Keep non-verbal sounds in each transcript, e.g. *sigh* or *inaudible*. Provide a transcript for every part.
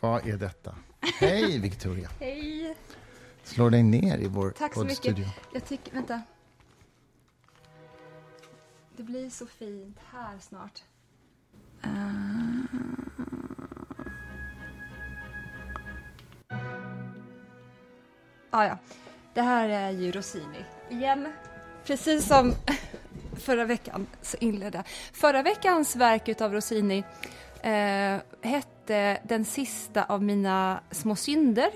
Vad är detta? Hej, Victoria. *laughs* Hej. Slå dig ner i vår Tack så mycket. poddstudio. Jag tycker, vänta. Det blir så fint här snart. Ah, ja, det här är ju Rossini igen. Precis som *laughs* förra veckan så inledde Förra veckans verk av Rossini eh, hette Den sista av mina små synder.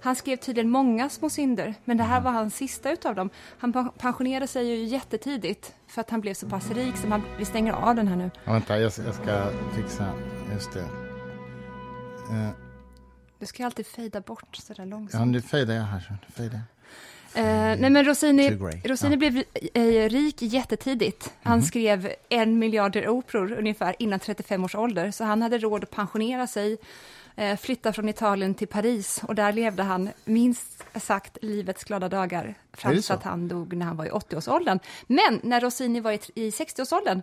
Han skrev tydligen många små synder, men det här var hans sista utav dem. Han pen- pensionerade sig ju jättetidigt för att han blev så pass rik som han... Vi stänger av den här nu. Ja, vänta, jag, jag ska fixa... Just det. Eh, Du ska ju alltid fejda bort sådär ja, långsamt. nu fejdar jag här. så fejdar. Eh, nej men Rossini. Rossini Ja. blev eh, rik jättetidigt. Han skrev en miljarder operor ungefär innan 35 års ålder, så han hade råd att pensionera sig, eh, flytta från Italien till Paris och där levde han minst sagt livets glada dagar fram till att han dog när han var i 80-årsåldern. Men när Rossini var i, i 60-årsåldern,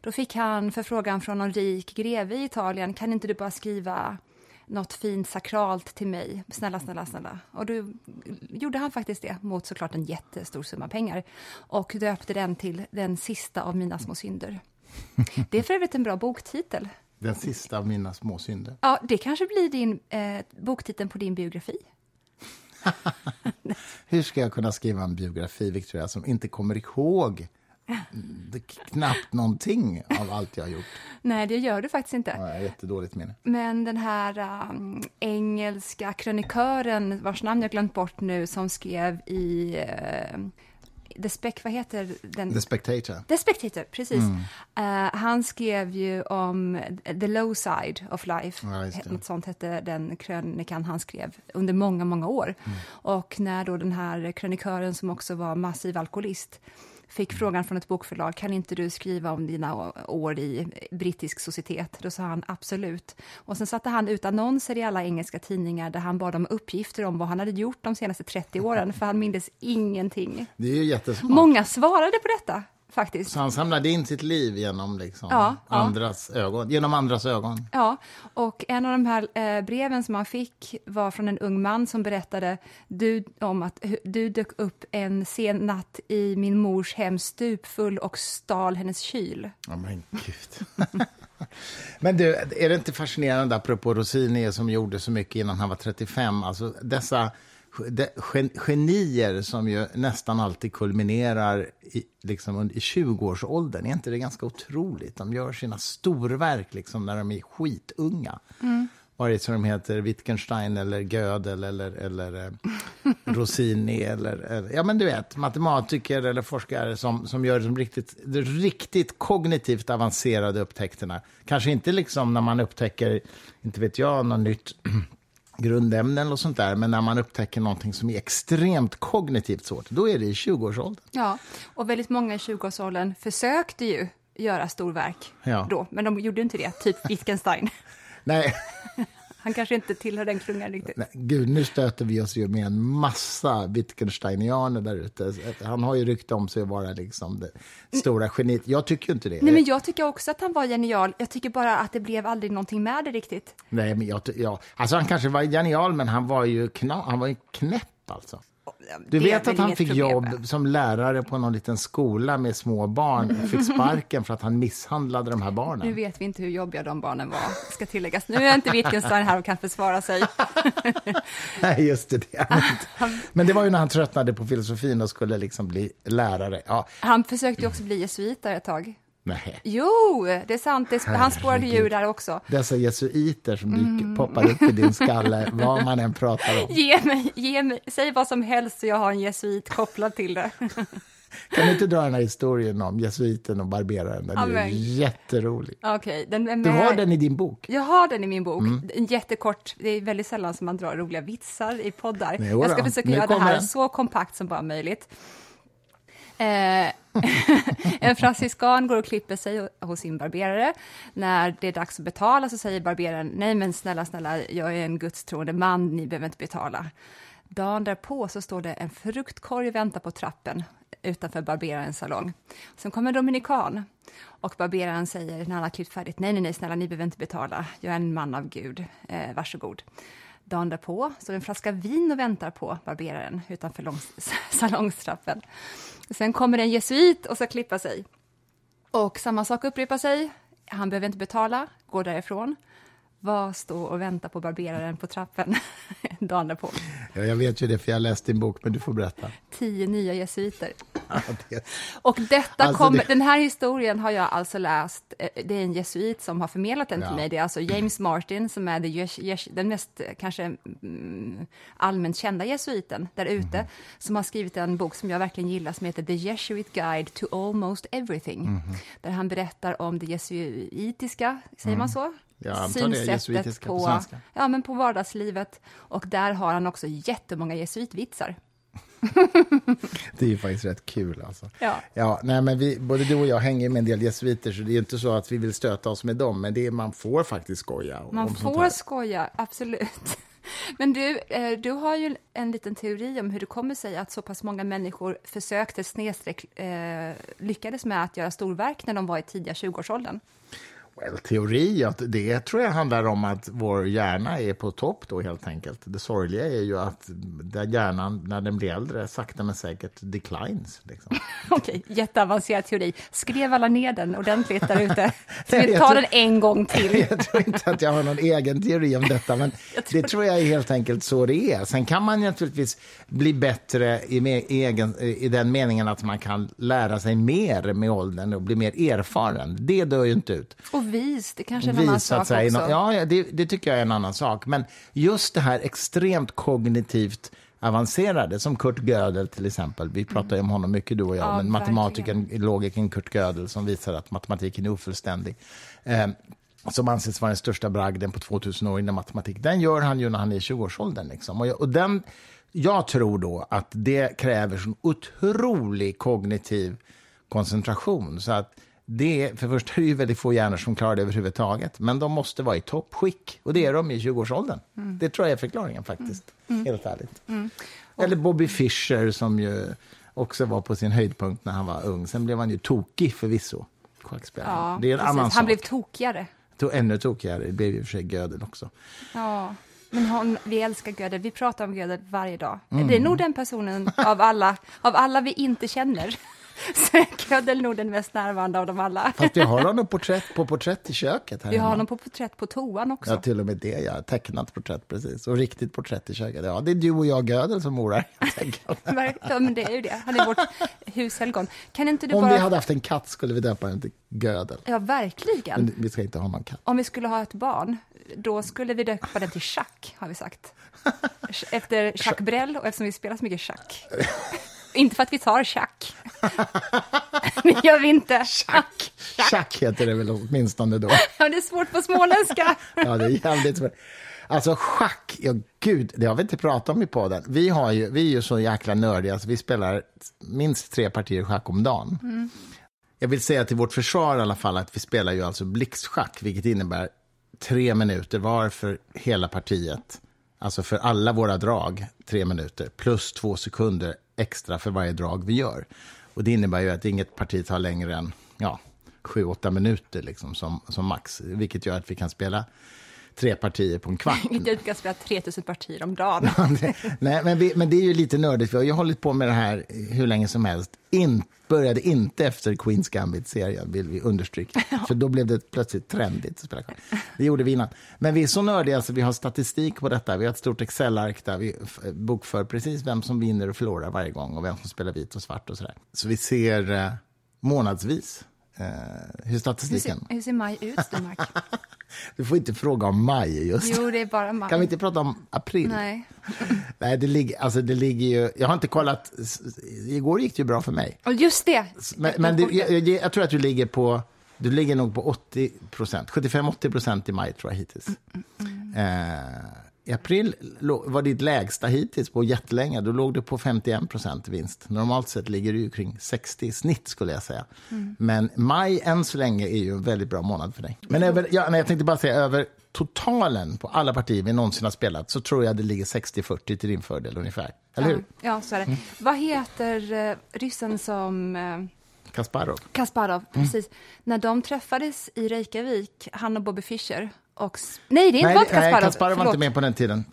då fick han förfrågan från någon rik greve i Italien, kan inte du bara skriva något fint sakralt till mig, snälla, snälla, snälla. Och då gjorde han faktiskt det mot såklart en jättestor summa pengar och döpte den till Den sista av mina små synder. *laughs* Det är för övrigt en bra boktitel. Den sista av mina små synder. Ja, det kanske blir din eh, boktiteln på din biografi. *laughs* Hur ska jag kunna skriva en biografi, Victoria, som inte kommer ihåg det, knappt någonting av allt jag har gjort? Nej, det gör du faktiskt inte. Ja, jättedåligt minne. Men den här um, engelska krönikören, vars namn jag glömt bort nu, som skrev i uh, The Spec, vad heter den? The Spectator. The Spectator, precis. Mm. Eh, han skrev ju om the low side of life. Ja. Något sånt hette den krönikan han skrev under många, många år. Mm. Och när då den här krönikören som också var massiv alkoholist fick frågan från ett bokförlag, kan inte du skriva om dina år i brittisk societet? Då sa han absolut. Och sen satte han ut annonser i alla engelska tidningar där han bad om uppgifter om vad han hade gjort de senaste 30 åren, för han mindes ingenting. Det är jättesmart. Många svarade på detta, faktiskt. Så han samlade in sitt liv genom liksom Ja, ja. andras ögon, genom andras ögon. Ja, och en av de här eh, breven som han fick var från en ung man som berättade du, om att du dök upp en sen natt i min mors hem stupfull och stal hennes kyl. Ja, men gud. *laughs* men du, är det inte fascinerande, apropå Rossini som gjorde så mycket innan han var 35, alltså dessa de, gen, genier som ju nästan alltid kulminerar i, liksom, i 20-årsåldern, är inte det ganska otroligt? De gör sina storverk liksom, när de är skitunga. Vare sig de heter Wittgenstein eller Gödel eller, eller eh, *laughs* Rossini eller, eller, ja men du vet, matematiker eller forskare som, som gör de riktigt, de riktigt kognitivt avancerade upptäckterna. Kanske inte liksom när man upptäcker, inte vet jag, något nytt grundämnen och sånt där, men när man upptäcker någonting som är extremt kognitivt svårt, då är det i 20-årsåldern. Ja, och väldigt många i 20-årsåldern försökte ju göra storverk Ja. då, men de gjorde inte det, typ Wittgenstein. Nej, *laughs* Han kanske inte tillhör den klungan riktigt. nej, gud, nu stöter vi oss ju med en massa Wittgensteinianer där ute. Han har ju rykte om sig att vara liksom det stora geniet. Jag tycker inte det. Nej, men jag tycker också att han var genial. Jag tycker bara att det blev aldrig någonting med det riktigt. Nej, men jag, ja, alltså han kanske var genial, men han var ju, kna, han var ju knäpp alltså. Du vet att han fick problem. jobb som lärare på någon liten skola med små barn och fick *laughs* sparken för att han misshandlade de här Nu barnen. vet vi inte hur jobbiga de barnen var, ska tilläggas. Nu är inte Wittgenstein här och kan försvara sig. *laughs* Nej, just det. det. Men det var ju när han tröttnade på filosofin och skulle liksom bli lärare. Ja, Han försökte också bli jesuit ett tag. Nej. Jo, det är sant. Det, han spårade ju ur Herregud. där också. Dessa jesuiter som Mm. dyker, poppar upp i din *laughs* skalle, vad man än pratar om. Ge mig, ge mig, säg vad som helst så jag har en jesuit kopplad till det. *laughs* Kan du inte dra den här historien om jesuiten och barberaren? Den är Amen. ju jätterolig. Okej, den är med. Du har den i din bok. Jag har den i min bok. Mm. En jättekort. Det är väldigt sällan som man drar roliga vitsar i poddar. Jag ska försöka nu göra det här den. så kompakt som bara möjligt. Eh, *laughs* en franciskan går och klipper sig hos sin barberare. När det är dags att betala så säger barberaren, nej men snälla, snälla, jag är en gudstroende man, ni behöver inte betala. Dagen därpå så står det en fruktkorg och väntar på trappen. utanför barberarens salong. Sen kommer en dominikan och barberaren säger när han har klippt färdigt, nej, nej, nej, snälla, ni behöver inte betala, jag är en man av Gud, eh, varsågod. Dagen därpå står en flaska vin och väntar på barberaren utanför *laughs* salongstrappen. Sen kommer en jesuit och ska klippa sig. Och samma sak upprepar sig. Han behöver inte betala, går därifrån. Vad stå och vänta på barberaren på trappen *laughs* dagen därpå? Ja, jag vet ju det, för jag har läst din bok, men du får berätta. Tio nya jesuiter. Ja, det... Och detta alltså kommer, det... den här historien har jag alltså läst, eh, det är en jesuit som har förmedlat den ja. till mig, det är alltså James Martin som är den mest eh, kanske mm, allmänt kända jesuiten där ute, mm. som har skrivit en bok som jag verkligen gillar som heter The Jesuit Guide to Almost Everything, mm. där han berättar om det jesuitiska, säger man mm. så? Jag synsättet på, på, ja, men på vardagslivet. Och där har han också jättemånga jesuitvitsar. *laughs* det är ju faktiskt rätt kul. Alltså. Ja. Ja, nej, men vi, både du och jag hänger med en del jesuiter, så det är inte så att vi vill stöta oss med dem, men det är, man får faktiskt skoja. Man får skoja, absolut. *laughs* Men du, eh, du har ju en liten teori om hur det kommer sig att så pass många människor försökte snedstreck eh, lyckades med att göra storverk när de var i tidiga 20-årsåldern. Well, teori, att det tror jag handlar om att vår hjärna är på topp då helt enkelt. Det sorgliga är ju att där hjärnan, när den blir äldre, sakta men säkert declines. Liksom. *laughs* Okej, okay, jätteavancerad teori. Skrev alla ner den ordentligt där ute? *laughs* Ska vi ta den en gång till? *laughs* jag tror inte att jag har någon egen teori om detta, men tror... det tror jag är helt enkelt så det är. Sen kan man naturligtvis bli bättre i, egen, i den meningen att man kan lära sig mer med åldern och bli mer erfaren. Det dör ju inte ut. Och vis, det kanske är en annan sak också. Ja, det, det, tycker jag är en annan sak. Men just det här extremt kognitivt avancerade, som Kurt Gödel till exempel. Vi pratar ju om honom mycket, du och jag, ja, men matematikern, logikern Kurt Gödel som visar att matematiken är ofullständig. Eh, som anses vara den största bragden på 2000 år inom matematik. Den gör han ju när han är i 20-årsåldern. Liksom. Och, och den, jag tror då att det kräver sån otrolig kognitiv koncentration. Så att det, för först är det ju väldigt få hjärnor som klarar det överhuvudtaget, men de måste vara i toppskick. Och det är de i 20-årsåldern. Mm. Det tror jag är förklaringen faktiskt, mm. mm. helt ärligt. Mm. Eller Bobby Fischer som ju också var på sin höjdpunkt när han var ung. Sen blev han ju tokig förvisso, Ja, det är en precis. annan sak. Han blev tokigare. To ännu tokigare, det blev i och för sig Gödel också. Ja. Men hon, vi älskar Gödel, vi pratar om Gödel varje dag. Mm. Det är nog den personen av alla, av alla vi inte känner *laughs* så är Gödel nog den mest närvarande av dem alla. Fast vi har *laughs* honom porträtt, på porträtt i köket. Här vi har honom på porträtt på toan också. Ja, till och med det. Ja. Tecknat porträtt, precis. Och riktigt porträtt i köket. Ja, det är du och jag, Gödel, som morar. ja, *laughs* men det är ju det. Han är vårt hushelgon. Kan inte du Om bara... vi hade haft en katt skulle vi döpa den till Gödel. Ja, verkligen. Men vi ska inte ha någon katt. Om vi skulle ha ett barn, då skulle vi döpa den till Schack, har vi sagt. Efter Jacques Brel, och eftersom vi spelar så mycket schack. Inte för att vi tar schack. *laughs* det gör vi inte. Schack. Schack heter det väl åtminstone då. *laughs* ja, det är svårt på småländska. *laughs* ja, det är jävligt svårt. Alltså schack, ja gud, det har vi inte pratat om i podden. Vi, har ju, vi är ju så jäkla nördiga, så vi spelar minst tre partier schack om dagen. Mm. Jag vill säga till vårt försvar i alla fall att vi spelar ju alltså blixtschack, vilket innebär tre minuter var för hela partiet. Alltså för alla våra drag, tre minuter, plus två sekunder extra för varje drag vi gör. Och Det innebär ju att inget parti tar längre än ja, sju, åtta minuter liksom, som, som max, vilket gör att vi kan spela tre partier på en kvart. *laughs* Inte ska spela 3000 partier om dagen. *laughs* Nej, men, vi, men det är ju lite nördigt. Vi har hållit på med det här hur länge som helst. In, började inte efter Queens Gambit-serien, vill vi understryka. *laughs* För då blev det plötsligt trendigt att spela kvar. Det gjorde vi innan. Men vi är så nördiga så vi har statistik på detta. Vi har ett stort Excel-ark där vi bokför precis vem som vinner och förlorar varje gång och vem som spelar vit och svart och sådär. Så vi ser eh, månadsvis eh, hur statistiken... Hur ser, hur ser maj ut, Stenmark? *laughs* Du får inte fråga om maj just. Jo, det är bara maj. Kan vi inte prata om april? Nej. *laughs* Nej, det ligger, alltså det ligger ju... Jag har inte kollat. Igår gick det ju bra för mig. Och just det. Men, men du, jag, jag, jag, tror att du ligger på... Du ligger nog på 80 procent. 75-80 procent i maj, tror jag, hittills. Mm, mm, mm. Eh, I april var ditt lägsta hittills på jättelänge. Då låg du på 51 procent vinst. Normalt sett ligger du kring 60 snitt skulle jag säga. Mm. Men maj än så länge är ju en väldigt bra månad för dig. Men över, ja, nej, jag tänkte bara säga över totalen på alla partier vi någonsin har spelat så tror jag det ligger 60-40 till din fördel ungefär. Eller hur? Ja, så är det. Mm. Vad heter uh, ryssen som... Uh... Kasparov. Kasparov, mm. precis. När de träffades i Reykjavik, han och Bobby Fischer, och... Nej, det nej, var inte Kasparov. Nej, Kasparov var inte med på den tiden.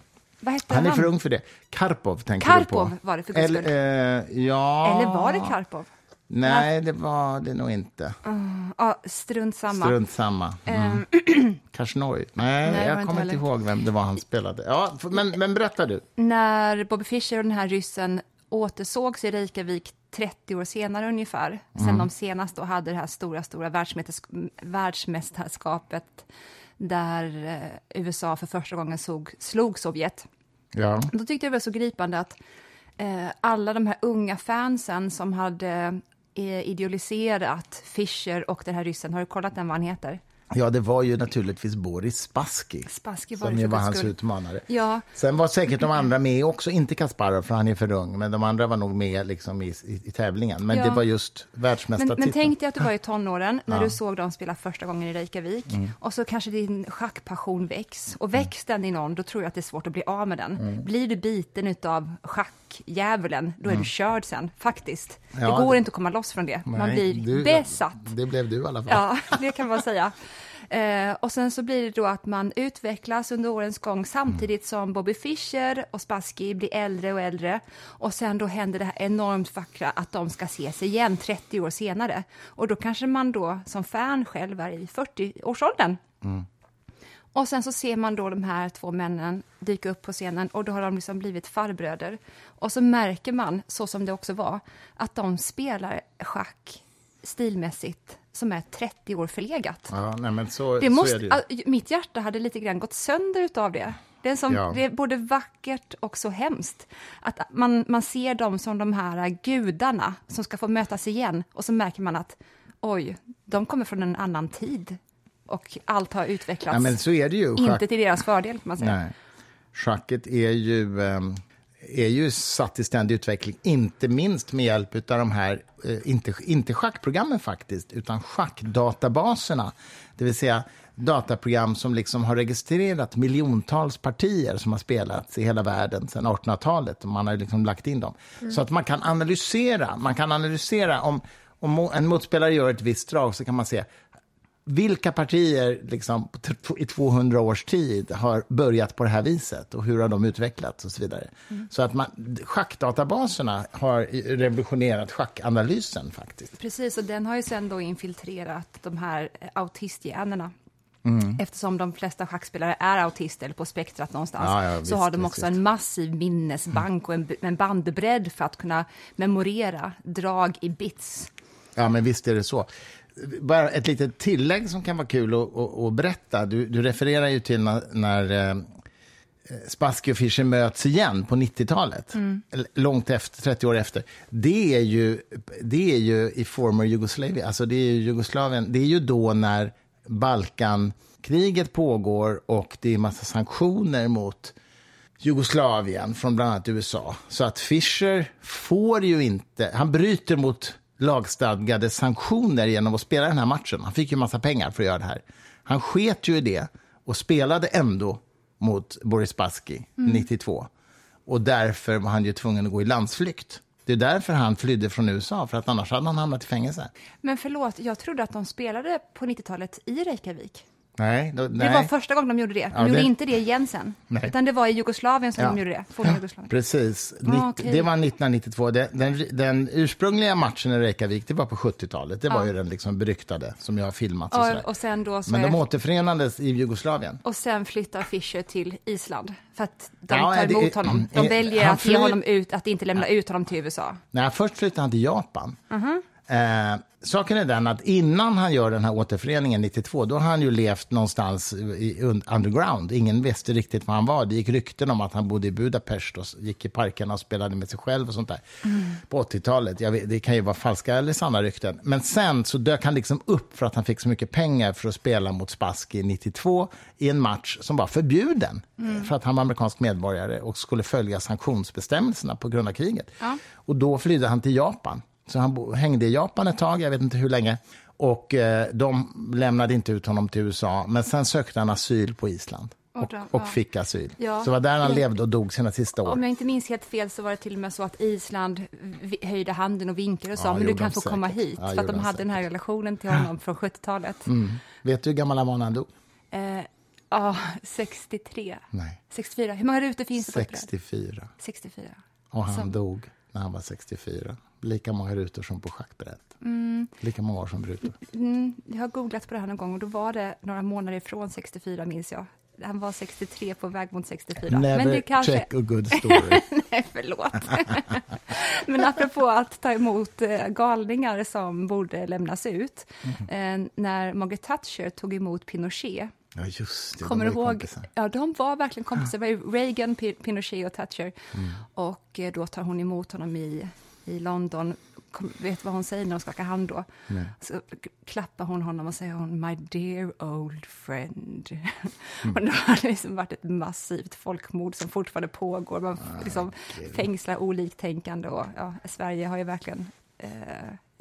Hette han? är för ung för det. Karpov tänker Karpov du på. var det för Eller, eh, ja... Eller var det Karpov? Nej, det var det nog inte. Uh, ah, strunt samma. Strunt samma. Mm. *clears throat* Kashnoi. Nej, Nej, jag kommer inte ihåg vem det var han spelade. Ja, men, men berätta du. När Bobby Fischer och den här ryssen återsågs i Reykjavik 30 år senare ungefär, sen mm. de senast då hade det här stora, stora världsmästerskapet där eh, USA för första gången såg, slog Sovjet. Ja. Då tyckte jag det var så gripande att eh, alla de här unga fansen som hade eh, idealiserat Fischer och den här ryssen, har du kollat den vad han heter? Ja, det var ju naturligtvis Boris Spassky, Spassky som ju var hans skull. utmanare. Ja. Sen var säkert de andra med också, inte Kasparov för han är för ung, men de andra var nog med liksom i, i, i tävlingen. Men ja. det var just världsmästartiteln. Men, men tänk dig att du var i tonåren när ja. du såg dem spela första gången i Reykjavik mm. och så kanske din schackpassion väcks. Och väcks den i någon, då tror jag att det är svårt att bli av med den. Mm. Blir du biten av schackdjävulen, då är mm. du körd sen, faktiskt. Ja, det går inte att komma loss från det. Man blir du, besatt. Det blev du i alla fall. Ja, det kan man säga. *laughs* Eh, och sen så blir det då att man utvecklas under årens gång samtidigt som Bobby Fischer och Spassky blir äldre och äldre. Och sen då händer det här enormt vackra att de ska ses igen 30 år senare. Och då kanske man då som fan själv är i 40-årsåldern. Mm. Och sen så ser man då de här två männen dyka upp på scenen och då har de liksom blivit farbröder. Och så märker man, så som det också var, att de spelar schack stilmässigt som är 30 år förlegat. Ja, nej, men så, det måste, det Mitt hjärta hade lite grann gått sönder av det. Det är, som, ja. det är både vackert och så hemskt. Att man, man ser dem som de här gudarna som ska få mötas igen och så märker man att oj, de kommer från en annan tid och allt har utvecklats. Ja, men så är det ju. Inte till deras fördel, kan man säga. Nej. Schacket är ju... Um är ju satt i ständig utveckling, inte minst med hjälp av de här, eh, inte, inte schackprogrammen faktiskt, utan schackdatabaserna. Det vill säga dataprogram som liksom har registrerat miljontals partier som har spelats i hela världen sedan 1800-talet. Man har liksom lagt in dem. Mm. Så att man kan analysera. Man kan analysera om, om en motspelare gör ett visst drag så kan man se vilka partier liksom, i 200 års tid har börjat på det här viset och hur har de utvecklats och så vidare. Mm. Så att man, schackdatabaserna har revolutionerat schackanalysen faktiskt. Precis, och den har ju sen då infiltrerat de här autistgenerna. Mm. Eftersom de flesta schackspelare är autister eller på spektrat någonstans, ja, ja, visst, så har de också visst. en massiv minnesbank och en, en bandbredd för att kunna memorera drag i bits. Ja, men visst är det så bara ett litet tillägg som kan vara kul att, att, att berätta. Du, du, refererar ju till när, när eh, Spassky och Fischer möts igen på 90-talet, mm. långt efter, 30 år efter. Det är ju, det är ju i former Jugoslavia, alltså det är ju Jugoslavien, det är ju då när Balkankriget pågår och det är massa sanktioner mot Jugoslavien från bland annat USA. Så att Fischer får ju inte, han bryter mot lagstadgade sanktioner genom att spela den här matchen. Han fick ju massa pengar för att göra det här. Han sket ju i det och spelade ändå mot Boris Baski mm. 92. Och därför var han ju tvungen att gå i landsflykt. Det är därför han flydde från USA, för att annars hade han hamnat i fängelse. Men förlåt, jag trodde att de spelade på 90-talet i Reykjavik. Nej, då, nej. Det var första gången de gjorde det. De ja, gjorde det... inte det igen sen. Nej. Utan det var i Jugoslavien som ja. de gjorde det. Ja, Jugoslavien. Precis. Ah, okay. Det var 1992. Den, den, den, ursprungliga matchen i Reykjavik det var på 70-talet. Det var ju den liksom beryktade som jag har filmat. Och, och sen då Men de återförenades i Jugoslavien. Och sen flyttar Fischer till Island. För att de tar emot det, honom. De väljer att, ge honom ut, att inte lämna ut honom till USA. Nej, först flyttade han till Japan. Uh -huh. Eh, saken är den att innan han gör den här återföreningen 92, då har han ju levt någonstans i underground. Ingen visste riktigt var han var. Det gick rykten om att han bodde i Budapest och gick i parkerna och spelade med sig själv och sånt där. Mm. På 80-talet. Det kan ju vara falska eller sanna rykten. Men sen så dök han liksom upp för att han fick så mycket pengar för att spela mot Spassky 92 i en match som var förbjuden. Mm. För att han var amerikansk medborgare och skulle följa sanktionsbestämmelserna på grund av kriget. Ja. Och då flydde han till Japan. Så han hängde i Japan ett tag, jag vet inte hur länge. Och eh, de lämnade inte ut honom till USA, men sen sökte han asyl på Island. Och, och, fick asyl. Ja. Så det var där han levde och dog sina sista år. Om jag inte minns helt fel så var det till och med så att Island höjde handen och vinkade och sa ja, men du kan få säkert. komma hit. Ja, för att de hade säkert. den här relationen till honom *laughs* från 70-talet. Mm. Vet du hur gammal han var när han dog? Eh, ja, 63. Nej. 64. Hur många rutor finns det 64. 64. Och han så. dog när han var 64 lika många rutor som på schackbrädet. Mm. Lika många år som rutor. Mm, jag har googlat på det här någon gång och då var det några månader ifrån 64 minns jag. Han var 63 på väg mot 64. Never Men det kanske... check a good *laughs* story. Nej, förlåt. *laughs* Men apropå att ta emot eh, galningar som borde lämnas ut. Mm. När Margaret Thatcher tog emot Pinochet Ja, just det. Kommer de ihåg? Kompisar. Ja, de var verkligen kompisar. Det var Reagan, Pinochet och Thatcher. Mm. Och eh, då tar hon emot honom i i London, kom, vet vad hon säger när de skakar hand då? Nej. Så klappar hon honom och säger hon my dear old friend. Mm. och då har det liksom varit ett massivt folkmord som fortfarande pågår. Man ah, liksom okay. fängslar oliktänkande och ja, Sverige har ju verkligen eh,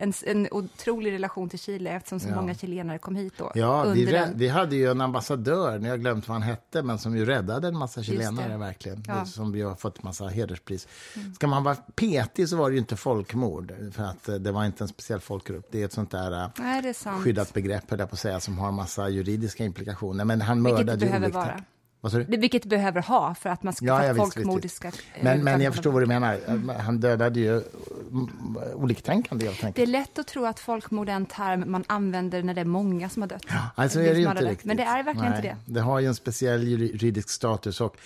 en, en otrolig relation till Chile eftersom så ja. många chilenare kom hit då. Ja, vi, den... vi, hade ju en ambassadör, nu har jag glömt vad han hette, men som ju räddade en massa chilenare verkligen. Ja. Som vi har fått massa hederspris. Mm. Ska man vara petig så var det ju inte folkmord, för att eh, det var inte en speciell folkgrupp. Det är ett sånt där eh, Nej, skyddat begrepp, höll jag på att säga, som har massa juridiska implikationer. Men han mördade ju vara. Det, vilket behöver ha för att man ska, ja, ja, folkmord ska... Men, men jag förstår vad du menar. Han dödade ju mm, oliktänkande helt enkelt. Det är lätt att tro att folkmord är en term man använder när det är många som har dött. Ja, alltså är det ju inte riktigt. Men det är verkligen Nej, inte det. Det har ju en speciell juridisk status och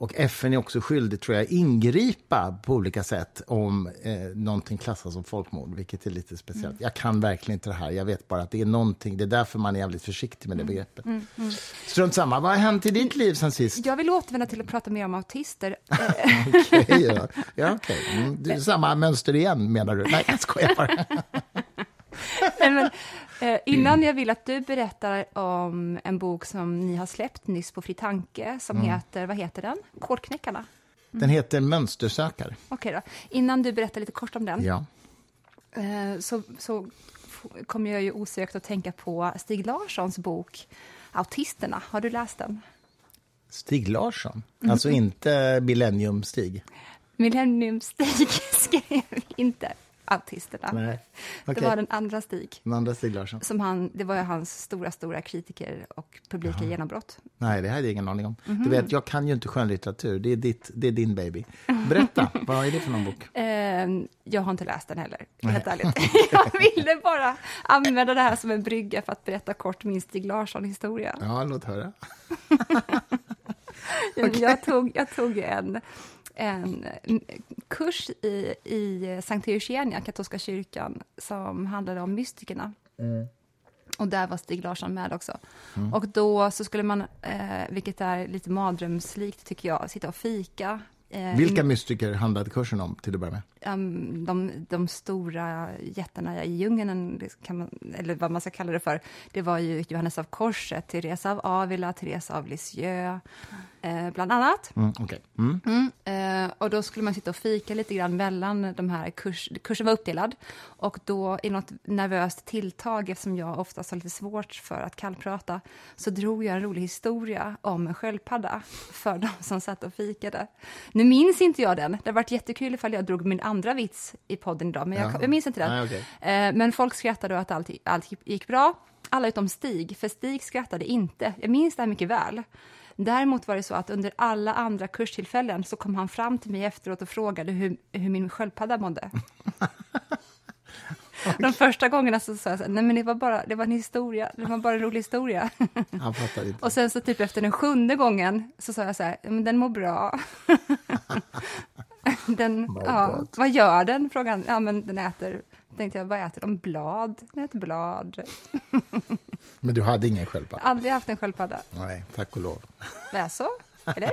och FN är också skyldig, tror jag, ingripa på olika sätt om eh, någonting klassas som folkmord, vilket är lite speciellt. Mm. Jag kan verkligen inte det här. Jag vet bara att det är någonting. Det är därför man är jävligt försiktig med det mm. begreppet. Mm. Mm. Strunt samma. Vad har hänt i ditt liv sen sist? Jag vill återvända till att prata mer om autister. *laughs* okay, ja. ja okay. mm. Samma mönster igen, menar du? Nej, jag skojar bara. *laughs* Nej, men, Eh, innan jag vill att du berättar om en bok som ni har släppt nyss på Fri Tanke, som mm. heter, vad heter den? Kodknäckarna? Mm. Den heter Mönstersökare. Okej okay då. Innan du berättar lite kort om den, ja. eh, så, så kommer jag ju osökt att tänka på Stig Larssons bok Autisterna. Har du läst den? Stig Larsson? Mm. Alltså inte Millennium-Stig? Millennium-Stig *laughs* skrev inte autisterna. Nej. Okay. Det var den andra Stig. Den andra Stig Larsson. Som han, det var hans stora, stora kritiker och publika Jaha. genombrott. Nej, det hade jag ingen aning om. Mm -hmm. Du vet, jag kan ju inte skönlitteratur. Det är, ditt, det är din baby. Berätta, *laughs* vad är det för någon bok? Uh, jag har inte läst den heller, helt ärligt. *laughs* *laughs* jag ville bara använda det här som en brygga för att berätta kort min Stig Larsson-historia. Ja, låt höra. okay. jag, tog, jag tog en en kurs i, i Sankt Eugenia, katolska kyrkan, som handlade om mystikerna. Mm. Och där var Stig Larsson med också. Mm. Och då så skulle man, eh, vilket är lite mardrömslikt tycker jag, sitta och fika Eh, Vilka mystiker handlade kursen om till att börja med? Um, de, de, stora jättarna i djungeln, eller vad man ska kalla det för, det var ju Johannes av Korset, Teresa av Avila, Teresa av Lisieux, eh, bland annat. Mm, okay. mm. Mm, eh, och då skulle man sitta och fika lite grann mellan de här, kurs, kursen var uppdelad, och då i något nervöst tilltag, eftersom jag oftast har lite svårt för att kallprata, så drog jag en rolig historia om en sköldpadda för de som satt och fikade. Nu minns inte jag den. Det hade varit jättekul ifall jag drog min andra vits i podden idag, men jag, jag minns inte den. Nej, okay. eh, men folk skrattade och att allt, allt gick bra. Alla utom Stig, för Stig skrattade inte. Jag minns det här mycket väl. Däremot var det så att under alla andra kurstillfällen så kom han fram till mig efteråt och frågade hur, hur min sköldpadda mådde. *laughs* De första gångerna så sa jag nej men det var bara det var en historia, det var bara en rolig historia. *laughs* Han fattar inte. Och sen så typ efter den sjunde gången så sa jag så här, men den mår bra. *laughs* den, ja, vad gör den? Frågan. Ja, men den äter tänkte jag, vad äter de? Blad? Ett blad. *laughs* Men du hade ingen sköldpadda? Aldrig haft en sköldpadda. Nej, tack och lov. Jaså? Eller?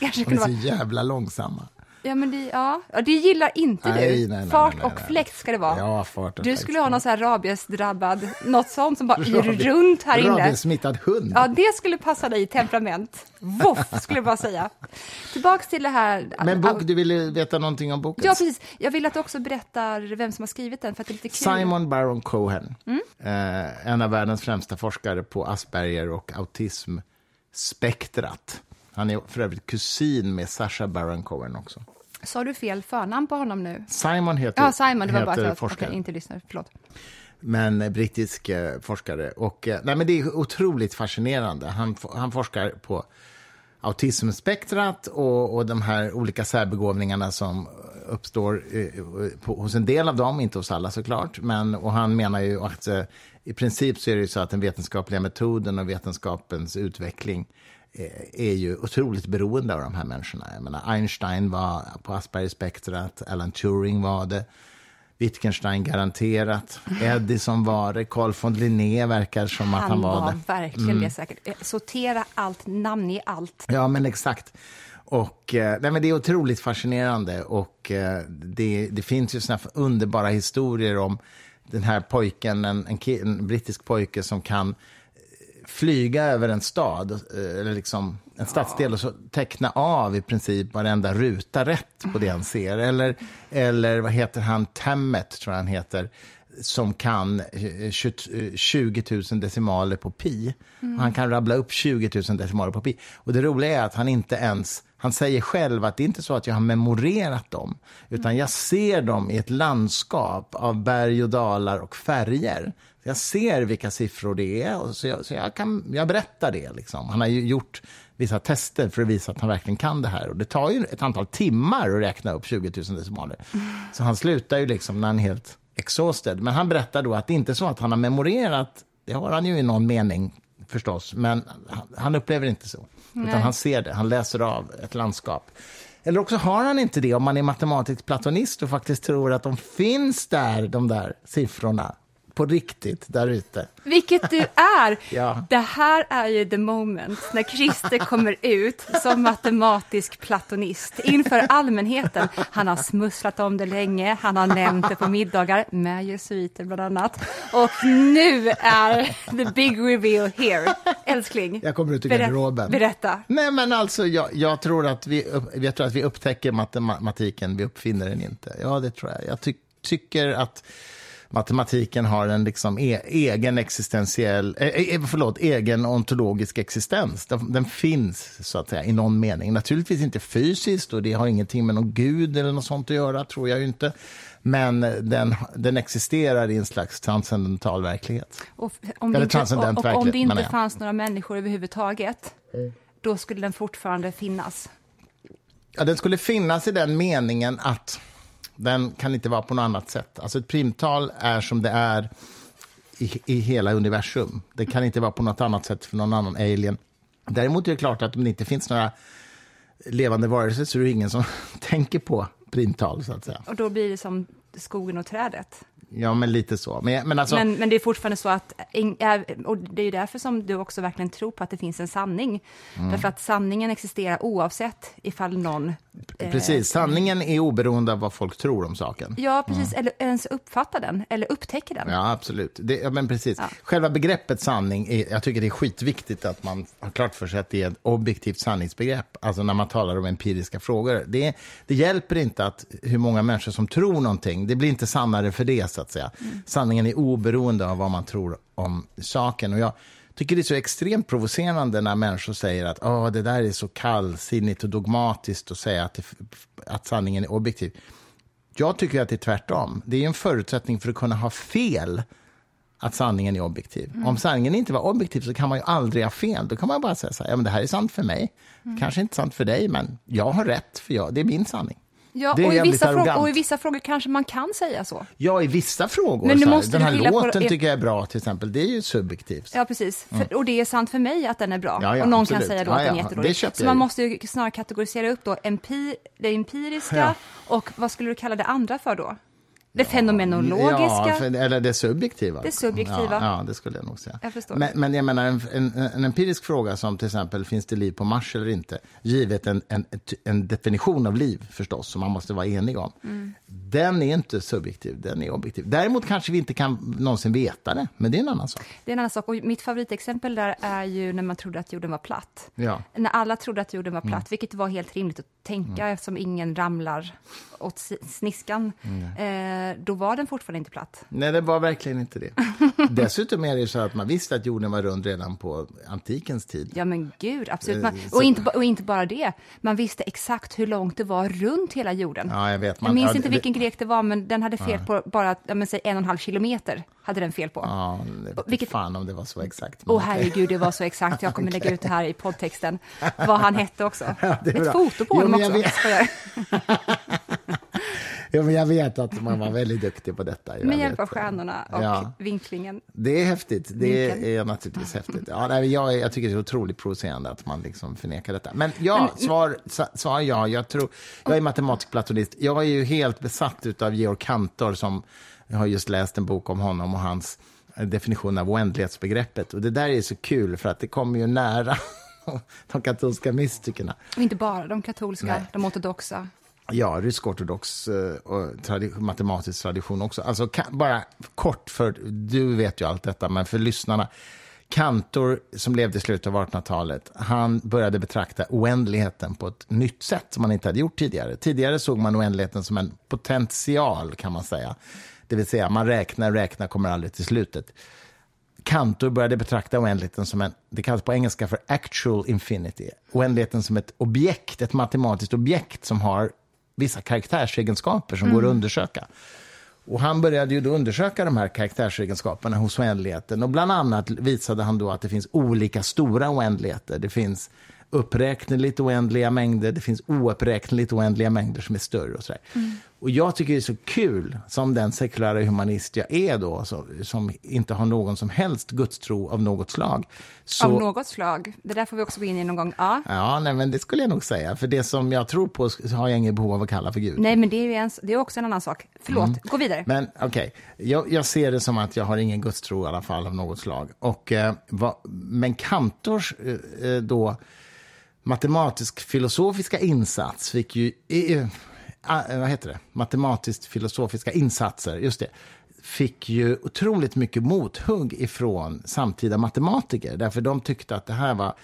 Kanske De är så jävla långsamma. Ja, men det, ja. ja, det gillar inte Nej, du. nej, nej, fart och fläkt ska det vara. Ja, fart och du fläkt skulle ha någon så här rabiesdrabbad, något sånt som bara *laughs* yr runt här inne. Rabiessmittad hund. Ja, det skulle passa dig i temperament. Voff, skulle jag bara säga. Tillbaks till det här. Men bok, du ville veta någonting om boken? Ja, precis. Jag vill att du också berättar vem som har skrivit den, för att det är lite kul. Simon Baron Cohen, Mm. eh, en av världens främsta forskare på Asperger och autismspektrat. Han är för övrigt kusin med Sasha Baron Cohen också. Sa du fel förnamn på honom nu? Simon heter, Ja, Simon, det var bara att forskaren, okej, inte lyssnar. Förlåt. men eh, brittisk eh, forskare. Och, eh, nej, men det är otroligt fascinerande. Han, han forskar på autismspektrat och, och de här olika särbegåvningarna som uppstår eh, på, hos en del av dem, inte hos alla såklart. Men, och han menar ju att i princip så är det ju så att den vetenskapliga metoden och vetenskapens utveckling eh, är ju otroligt beroende av de här människorna. Jag menar, Einstein var på Asperger-spektrat, Alan Turing var det. Wittgenstein garanterat. Edison var det. Carl von Linné verkar som att han, var, det. Mm. verkligen det säkert. Eh, Sortera allt, namnge allt. Ja, men exakt. Och, eh, nej, men det är otroligt fascinerande och det, det finns ju såna här underbara historier om den här pojken, en, en, en brittisk pojke som kan eh, flyga över en stad, eh, eller liksom en stadsdel och så teckna av i princip varenda ruta rätt på det han ser. Eller, eller vad heter han, Temmet tror jag han heter, som kan eh, 20 000 decimaler på pi. Mm. han kan rabbla upp 20 000 decimaler på pi. Och det roliga är att han inte ens, han säger själv att det är inte så att jag har memorerat dem, utan jag ser dem i ett landskap av berg och dalar och färger. Jag ser vilka siffror det är, och så jag, så jag, kan, jag berättar det. Liksom. Han har ju gjort vissa tester för att visa att han verkligen kan det här. Och Det tar ju ett antal timmar att räkna upp 20 000 decimaler. Så han slutar ju liksom när han är helt exhausted. Men han berättar då att det inte är så att han har memorerat, det har han ju i någon mening förstås, men han, han upplever inte så. Utan han ser det, han läser av ett landskap. Eller också har han inte det om man är matematisk platonist och faktiskt tror att de finns där, de där siffrorna, på riktigt, där ute. Vilket du är! *laughs* Ja. Det här är ju the moment när Christer kommer ut som matematisk platonist inför allmänheten. Han har smusslat om det länge, han har nämnt det på middagar med jesuiter bland annat. Och nu är the big reveal here. Älskling, Jag kommer ut i garderoben. berätta. Nej, men alltså, jag, jag, tror att vi, jag tror att vi upptäcker matematiken, vi uppfinner den inte. Ja, det tror jag. Jag ty, tycker att matematiken har en liksom e, egen existentiell, eh, förlåt, egen ontologisk existens. Den, den finns, så att säga, i någon mening. Naturligtvis inte fysiskt, och det har ingenting med någon gud eller något sånt att göra, tror jag inte. Men den, den existerar i en slags transcendental verklighet. Och om Eller det inte, transcendent och, och om det inte fanns några människor överhuvudtaget, då skulle den fortfarande finnas. Ja, den skulle finnas i den meningen att den kan inte vara på något annat sätt. Alltså ett primtal är som det är i, i hela universum. Det kan inte vara på något annat sätt för någon annan alien. Däremot är det klart att om det inte finns några levande varelser så är det ingen som *laughs* tänker på primtal, så att säga. Och då blir det som skogen och trädet. Ja, men lite så. Men, men alltså... Men, men det är fortfarande så att, och det är ju därför som du också verkligen tror på att det finns en sanning. Mm. Därför att sanningen existerar oavsett ifall någon... eh, Precis, sanningen är oberoende av vad folk tror om saken. Ja, precis, eller ens uppfattar den, eller upptäcker den. Ja, absolut. Det, ja, men precis. Ja. Själva begreppet sanning, är, jag tycker det är skitviktigt att man har klart för sig att det är ett objektivt sanningsbegrepp. Alltså när man talar om empiriska frågor. Det, det hjälper inte att hur många människor som tror någonting. Det blir inte sannare för det, så att säga. Sanningen är oberoende av vad man tror om saken. Och jag tycker det är så extremt provocerande när människor säger att Åh, det där är så kallsinnigt och dogmatiskt att säga att, det, att sanningen är objektiv. Jag tycker att det är tvärtom. Det är en förutsättning för att kunna ha fel att sanningen är objektiv. Om sanningen inte var objektiv så kan man ju aldrig ha fel. Då kan man bara säga så här, ja men det här är sant för mig. Kanske inte sant för dig, men jag har rätt för jag, det är min sanning. Ja, Det är och, i vissa frågor, arrogant. och i vissa frågor kanske man kan säga så. Ja, i vissa frågor. Men nu måste den här på- låten är- tycker jag är bra, till exempel. Det är ju subjektivt. Ja, precis. För, och det är sant för mig att den är bra. Mm. Ja, ja, och någon absolut. kan säga då Ja, att den är jättedålig. Så man ju. måste ju snarare kategorisera upp då empi, det empiriska och vad skulle du kalla det andra för då? Det fenomenologiska. Ja, eller det subjektiva. Det subjektiva. Ja, ja, det skulle jag nog säga. Jag förstår. Men, men jag menar, en, en, en empirisk fråga som till exempel, finns det liv på Mars eller inte? Givet en, en, en definition av liv förstås, som man måste vara enig om. Mm. Den är inte subjektiv, den är objektiv. Däremot kanske vi inte kan någonsin veta det, men det är en annan sak. Det är en annan sak. Och mitt favoritexempel där är ju när man trodde att jorden var platt. Ja. När alla trodde att jorden var platt, Mm. vilket var helt rimligt att tänka eftersom ingen ramlar åt sniskan, Mm. eh, då var den fortfarande inte platt. Nej, det var verkligen inte det. *laughs* Dessutom är det så att man visste att jorden var rund redan på antikens tid. Ja men gud, absolut. Man, Eh, och, inte, och inte bara det, man visste exakt hur långt det var runt hela jorden. Ja, jag vet. jag Man, minns ja, inte vilken grek det var, men den hade fel på bara ja, men, säg en och en halv kilometer. Hade den fel på. Ja, Vilket- fan om det var så exakt. Åh okej. herregud, det var så exakt. Jag kommer *laughs* lägga ut det här i poddtexten. Vad han hette också. *laughs* är Ett foto på honom men jag vet. *laughs* Ja, men jag vet att man var väldigt duktig på detta. Jag Med hjälp av stjärnorna och Ja. vinklingen. Det är häftigt. Det Vinkeln. är naturligtvis häftigt. Ja, nej, jag, jag tycker det är otroligt provocerande att man liksom förnekar detta. Men ja, svar, sa- svar ja. Jag, tror, jag är matematisk platonist. Jag är ju helt besatt av Georg Cantor som jag har just läst en bok om honom och hans definition av oändlighetsbegreppet. Och det där är så kul för att det kommer ju nära *laughs* *laughs* de katolska mystikerna. Och inte bara de katolska, Nej. de ortodoxa. Ja, rysk-ortodox eh, och tradi- matematisk tradition också. Alltså, bara kort, för du vet ju allt detta, men för lyssnarna. Kantor, som levde i slutet av 1800-talet, han började betrakta oändligheten på ett nytt sätt som man inte hade gjort tidigare. Tidigare såg man oändligheten som en potential, kan man säga. Det vill säga, man räknar, räknar, kommer aldrig till slutet. Kantor började betrakta oändligheten som en, det kallas på engelska för actual infinity. Oändligheten som ett objekt, ett matematiskt objekt som har vissa karaktärsegenskaper som går att undersöka. Och han började ju då undersöka de här karaktärsegenskaperna hos oändligheten. Och bland annat visade han då att det finns olika stora oändligheter. Det finns uppräkneligt oändliga mängder, det finns ouppräkneligt oändliga mängder som är större och sådär. Och jag tycker det är så kul, som den sekulära humanist jag är då, så, som inte har någon som helst gudstro av något slag. Så, Av något slag. Det där får vi också gå in i någon gång. Ja. Ja, nej, men det skulle jag nog säga. För det som jag tror på har jag inget behov av att kalla för Gud. Nej, men det är ju en, det är också en annan sak. Förlåt, Mm. gå vidare. Men okej, jag, jag ser det som att jag har ingen gudstro i alla fall av något slag. Och, eh, vad, men Kantors eh, eh, då matematisk-filosofiska insats fick ju... Eh, vad heter det? Matematiskt-filosofiska insatser, just det fick ju otroligt mycket mothugg ifrån samtida matematiker. Därför de tyckte att det här var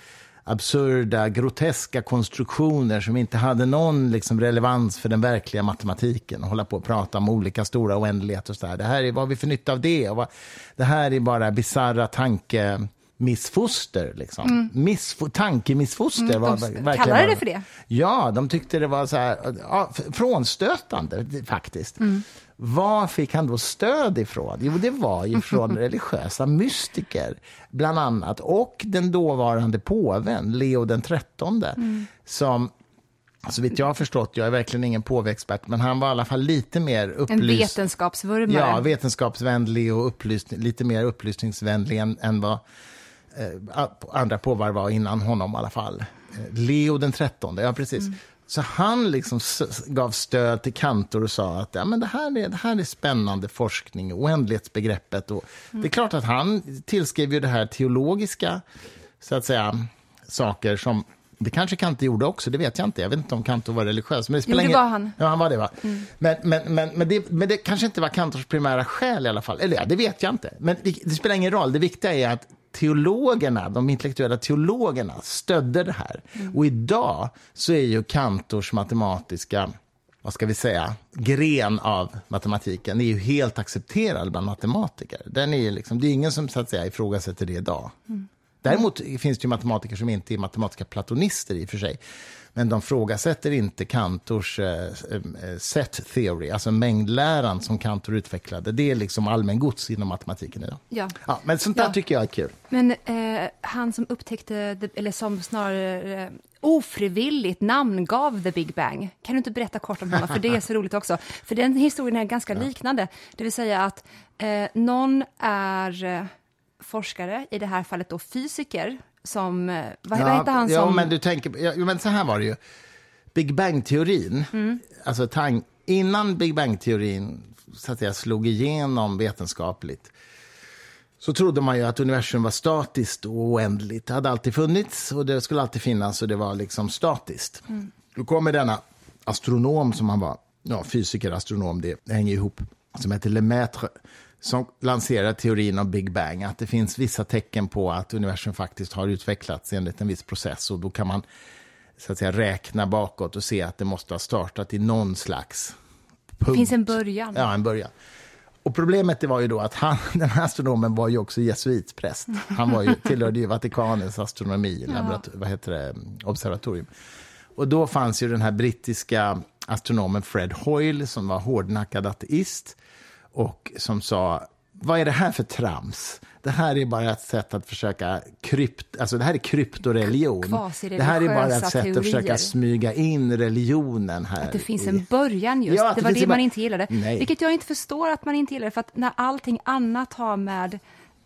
absurda, groteska konstruktioner som inte hade någon liksom, relevans för den verkliga matematiken. Och hålla på och prata om olika stora oändligheter och så där. Det här är vad vi för nytta av det? Och vad, det här är bara bisarra tankemissfoster. Liksom. Missfo- tankemissfoster. Mm, var de verkligen kallade det för det? Ja, de tyckte det var så här, ja, frånstötande faktiskt. Var fick han då stöd ifrån? Jo, det var ju från *laughs* religiösa mystiker, bland annat. Och den dåvarande påven, Leo den trettonde, som så vitt jag har förstått, jag är verkligen ingen påveexpert, men han var i alla fall lite mer En upplyst. vetenskapsvurmare. Ja, vetenskapsvänlig och upplysning, lite mer upplysningsvänlig än, än vad andra påvar var innan honom i alla fall. Eh, Leo den trettonde, ja precis. Så han liksom gav stöd till Kantor och sa att ja, men det, här är, det här är spännande forskning, oändlighetsbegreppet. Och Det är klart att han tillskrev ju det här teologiska, så att säga, saker som det kanske Kantor gjorde också, det vet jag inte. Jag vet inte om Kantor var religiös. Men det spelar det var han. Ja, han var det, va? Men, men, men, men, det, men det kanske inte var Kantors primära skäl i alla fall. Eller ja, det vet jag inte. Men det, det spelar ingen roll. Det viktiga är att teologerna, de intellektuella teologerna stödde det här. Och idag så är ju Kantors matematiska vad ska vi säga, gren av matematiken är ju helt accepterad bland matematiker. Den är liksom, det är ingen som så att säga, ifrågasätter det idag. Däremot finns det ju matematiker som inte är matematiska platonister i och för sig. Men de frågasätter inte Kantors eh, eh, set theory, alltså mängdläran som Kantor utvecklade. Det är liksom allmängods inom matematiken idag. Ja. Ja, men sånt där Ja. tycker jag är kul. Men eh, han som upptäckte, eller som snarare eh, ofrivilligt namngav The Big Bang, kan du inte berätta kort om honom? För det är så *laughs* roligt också. För den historien är ganska liknande. Det vill säga att eh, någon är eh, forskare, i det här fallet då fysiker, som, eh, vad, vad heter han ja, som... men du tänker, ja, men så här var det ju. Big Bang-teorin, Mm. alltså tang, innan Big Bang-teorin så att säga, slog igenom vetenskapligt så trodde man ju att universum var statiskt och oändligt. Det hade alltid funnits och det skulle alltid finnas och det var liksom statiskt. Mm. Då kommer denna astronom som han var, ja, fysiker, astronom, det, det hänger ihop, som heter Lemaitre, som lanserar teorin om Big Bang, att det finns vissa tecken på att universum faktiskt har utvecklats enligt en viss process och då kan man så att säga, räkna bakåt och se att det måste ha startat i någon slags punkt. Det finns en början. Ja, en början. Och problemet det var ju då att han, *laughs* den här astronomen var ju också jesuitpräst. Han var ju, tillhörde ju Vatikanens astronomi, ja. vad heter det, observatorium. Och då fanns ju den här brittiska astronomen Fred Hoyle som var hårdnackad ateist och som sa vad är det här för trams? Det här är bara ett sätt att försöka krypt, alltså det här är kryptoreligion. Det här är bara ett sätt teorier. att försöka smyga in religionen här. Att det finns en början just, ja, det var det, det man inte gillade. Nej. Vilket jag inte förstår att man inte gillade, för att när allting annat har med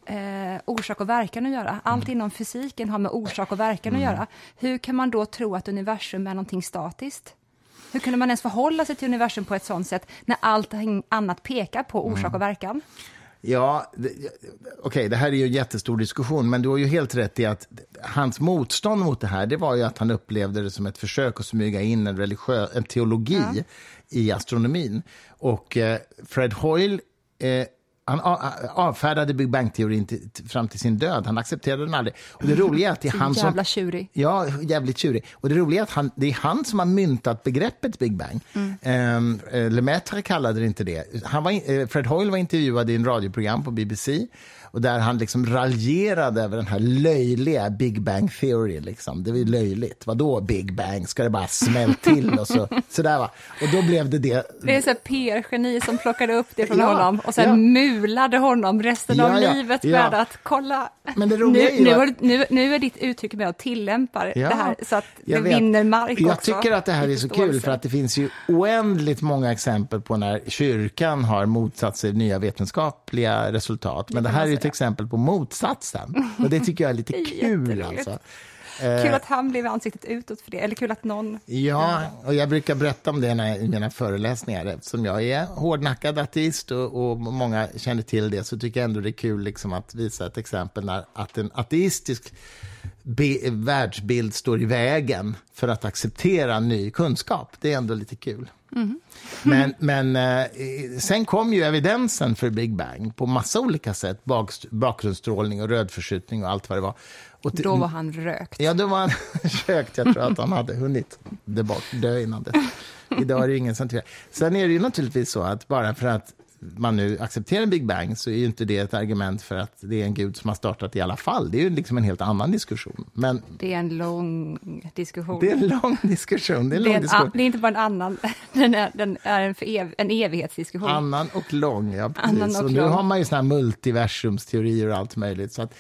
eh, orsak och verkan att göra, allt mm. inom fysiken har med orsak och verkan mm. att göra, hur kan man då tro att universum är någonting statiskt? Hur kunde man ens förhålla sig till universum på ett sånt sätt när allt annat pekar på orsak mm. och verkan? Ja, okej, okay, det här är ju en jättestor diskussion, men du har ju helt rätt i att hans motstånd mot det här, det var ju att han upplevde det som ett försök att smyga in en, religiös, en teologi ja. i astronomin. Och eh, Fred Hoyle eh, han avfärdade Big Bang-teorin till, fram till sin död. Han accepterade den aldrig. Och det roliga är att det är han som... Jävla tjurig. Ja, jävligt tjurig. Och det roliga är att han, det är han som har myntat begreppet Big Bang. Mm. Um, Lemaitre kallade det inte det. Han var, uh, Fred Hoyle var intervjuad i en radioprogram på BBC och där han liksom raljerade över den här löjliga Big Bang Theory. Liksom. Det var ju löjligt. Vadå Big Bang? Ska det bara smälla till? Och så, *laughs* sådär, va? Och då blev det det. Det är så PR-geni som plockade upp det från ja, honom och sen ja. mulade honom resten ja, av livet med att kolla. Men det nu, nu, är, nu, nu är ditt uttryck med att tillämpa det här så att det vinner mark Jag också. Jag tycker att det här är så kul för att det finns ju oändligt många exempel på när kyrkan har motsatt sig nya vetenskapliga resultat. Men det här är exempel på motsatsen. *laughs* Och det tycker jag är lite kul. Alltså. Kul att han blev ansiktet utåt för det, eller kul att någon... Ja, och jag brukar berätta om det i mina föreläsningar. Eftersom jag är hårdnackad ateist och, och, många känner till det så tycker jag ändå det är kul liksom att visa ett exempel när att en ateistisk be, världsbild står i vägen för att acceptera ny kunskap. Det är ändå lite kul. Mm. Men, men eh, sen kom ju evidensen för Big Bang på massa olika sätt. Bak, bakgrundsstrålning och rödförskjutning och allt vad det var. Och då var han rökt. Ja, då var han *laughs* rökt. Jag tror att han hade hunnit dö innan det. Idag är det ingen som tvivlar. Sen är det ju naturligtvis så att bara för att man nu accepterar Big Bang så är ju inte det ett argument för att det är en gud som har startat i alla fall. Det är ju liksom en helt annan diskussion. Men det är en lång diskussion. Det är en lång diskussion. Det är, en det är, en, diskussion. det är inte bara en annan, *laughs* den är, den är en, ev, en evighetsdiskussion. Annan och lång, ja precis. Och, och nu lång. har man ju såna här multiversumsteorier och allt möjligt. Så att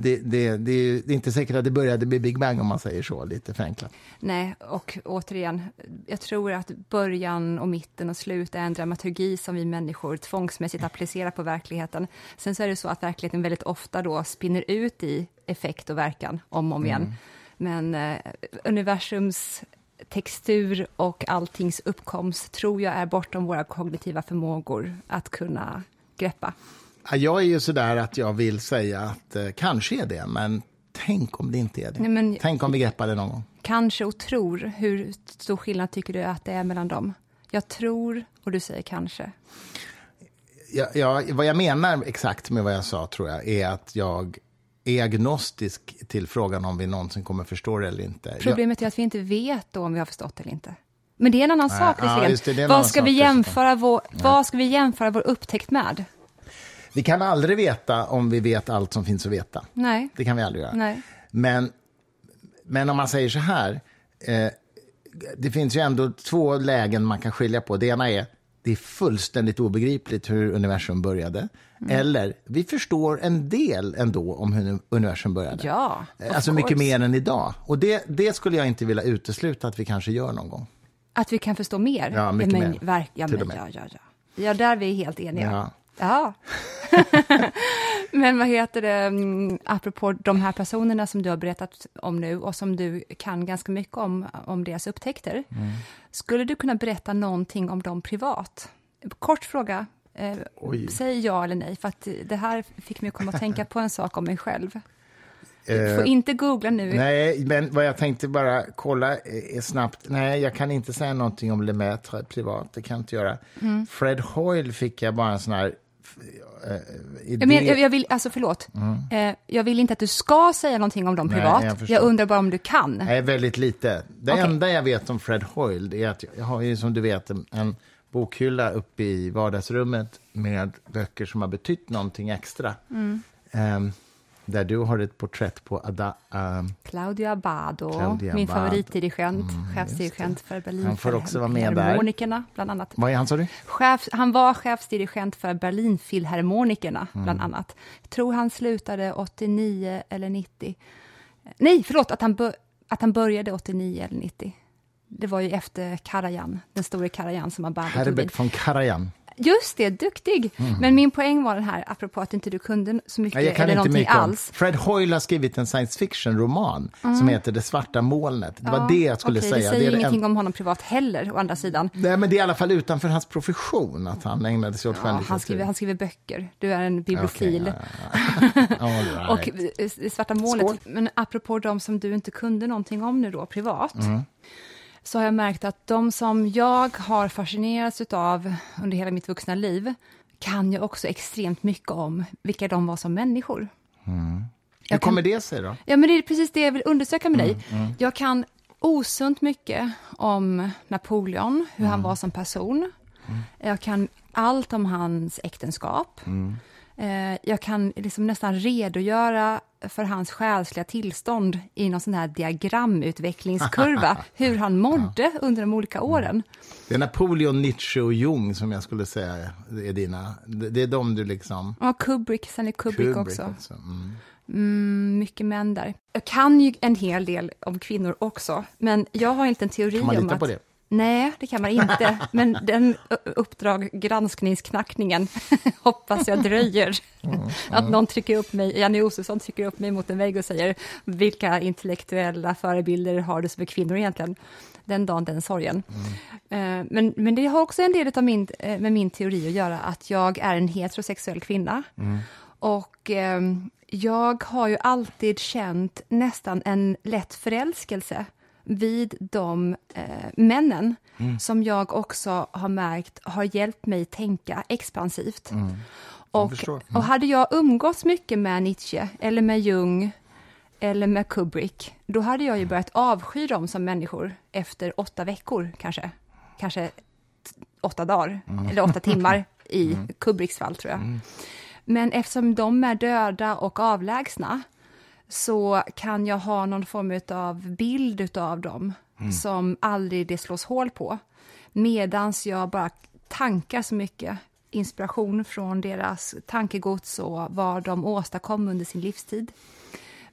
det, det, det, är, det är inte säkert att det började med Big Bang om man säger så, lite förenklat. Nej, och återigen, jag tror att början och mitten och slut är en dramaturgi som vi människor människor tvångsmässigt applicera på verkligheten. Sen så är det så att verkligheten väldigt ofta då spinner ut i effekt och verkan om och om igen. Mm. Men eh, universums textur och alltings uppkomst tror jag är bortom våra kognitiva förmågor att kunna greppa. Jag är ju sådär att jag vill säga att eh, kanske är det, men tänk om det inte är det. Nej, men, tänk om vi greppar det någon gång. Kanske och tror, hur stor skillnad tycker du att det är mellan dem? Jag tror och du säger kanske ja, ja, vad jag menar exakt med vad jag sa tror jag är att jag är agnostisk till frågan om vi någonsin kommer förstå det eller inte. Problemet är att vi inte vet om vi har förstått det eller inte. Men det är en annan Nej, sak, ja, det, vad, ska vi jämföra vår, vad ska vi jämföra vår upptäckt med? Vi kan aldrig veta om vi vet allt som finns att veta. Nej. Det kan vi aldrig göra. Nej. Men, men om man säger så här, eh, det finns ju ändå två lägen man kan skilja på. Det ena är det är fullständigt obegripligt hur universum började. Mm. Eller, vi förstår en del ändå om hur universum började. Ja, alltså mycket mer än idag. Och det, det skulle jag inte vilja utesluta att vi kanske gör någon gång. Att vi kan förstå mer? Ja, mycket men, mer. Verk, ja, men, ja, ja, ja. ja, där är vi helt eniga. Ja. Ja. *laughs* *laughs* Men vad heter det, mm, apropå de här personerna som du har berättat om nu och som du kan ganska mycket om, om deras upptäckter. Mm. Skulle du kunna berätta någonting om dem privat? kort fråga. Eh, säg ja eller nej, för att det här fick mig att komma att tänka *laughs* på en sak om mig själv. Du får eh, inte googla nu. Nej, men vad jag tänkte bara kolla är snabbt. Nej, jag kan inte säga någonting om Lemaitre privat. Det kan jag inte göra. Mm. Fred Hoyle fick jag bara en sån här eh, idé. Men jag, jag vill, alltså förlåt, mm. eh, jag vill inte att du ska säga någonting om dem privat. Nej, jag, jag, undrar bara om du kan. Nej, väldigt lite. Det okay. enda jag vet om Fred Hoyle är att jag har ju som du vet en, bokhylla uppe i vardagsrummet med böcker som har betytt någonting extra. Mm. Um, där du har ett porträtt på Ada, um, Claudio Abbado, Claudia min favoritdirigent, mm, chefsdirigent för Berlin. Han får också vara med där. bland annat. Vad är han, sa du? Chef, han var chefsdirigent för Berlinfilharmonikerna, mm. bland annat. Jag tror han slutade 89 eller 90. Nej, förlåt, att han, att han började 89 eller 90. Det var ju efter Karajan, den store Karajan som Abbado Herbert von Karajan. Just det, duktig. Mm. Men min poäng var den här, apropå att inte du kunde så mycket jag kan eller inte mycket alls. Om. Fred Hoyle har skrivit en science fiction-roman mm. som heter Det svarta molnet. Det ja, var det jag skulle okay, säga. Det säger det ingenting en... om honom privat heller, å andra sidan. Nej, men det är i alla fall utanför hans profession att han ägnade sig åt ja, han skriver, han skriver böcker. Du är en bibliofil. Okay, ja, right. *laughs* Och eh, Svarta molnet, Skål. men apropå de som du inte kunde någonting om nu då, privat. Mm så har jag märkt att de som jag har fascinerats av under hela mitt vuxna liv kan jag också extremt mycket om vilka de var som människor. Mm. Hur kommer det sig då? Ja, men det är precis det jag vill undersöka med dig. Mm, mm. Jag kan osunt mycket om Napoleon, hur han mm. var som person. Mm. Jag kan allt om hans äktenskap. Mm. Eh, jag kan liksom nästan redogöra för hans själsliga tillstånd i någon sån här diagramutvecklingskurva, *laughs* hur han mådde under de olika åren. Det är Napoleon, Nietzsche och Jung som jag skulle säga är dina. Det är de du liksom... Ja, Kubrick, Stanley Kubrick, Kubrick också. också. Mm. Mm, mycket män där. Jag kan ju en hel del om kvinnor också, men jag har inte en teori om att... Kan man lita på det? Nej, det kan man inte. Men den uppdrag, granskningsknackningen, *laughs* hoppas jag dröjer. Mm, mm. *laughs* Att någon trycker upp mig, Janne Josefsson trycker upp mig mot en vägg och säger vilka intellektuella förebilder har du som är kvinnor egentligen? Den dagen, den sorgen. Mm. Men, men det har också en del av min, eh, med min teori att göra, att jag är en heterosexuell kvinna. Mm. Och eh, jag har ju alltid känt nästan en lätt förälskelse vid de eh, männen mm. som jag också har märkt har hjälpt mig tänka expansivt. Mm. Och, mm. och hade jag umgåtts mycket med Nietzsche eller med Jung eller med Kubrick, då hade jag ju börjat avsky dem som människor efter åtta veckor kanske. Kanske åtta dagar, mm. eller åtta timmar *laughs* i mm. Kubricks fall tror jag. Mm. Men eftersom de är döda och avlägsna så kan jag ha någon form av bild av dem mm. som aldrig det slås hål på. Medans jag bara tankar så mycket inspiration från deras tankegods och vad de åstadkom under sin livstid.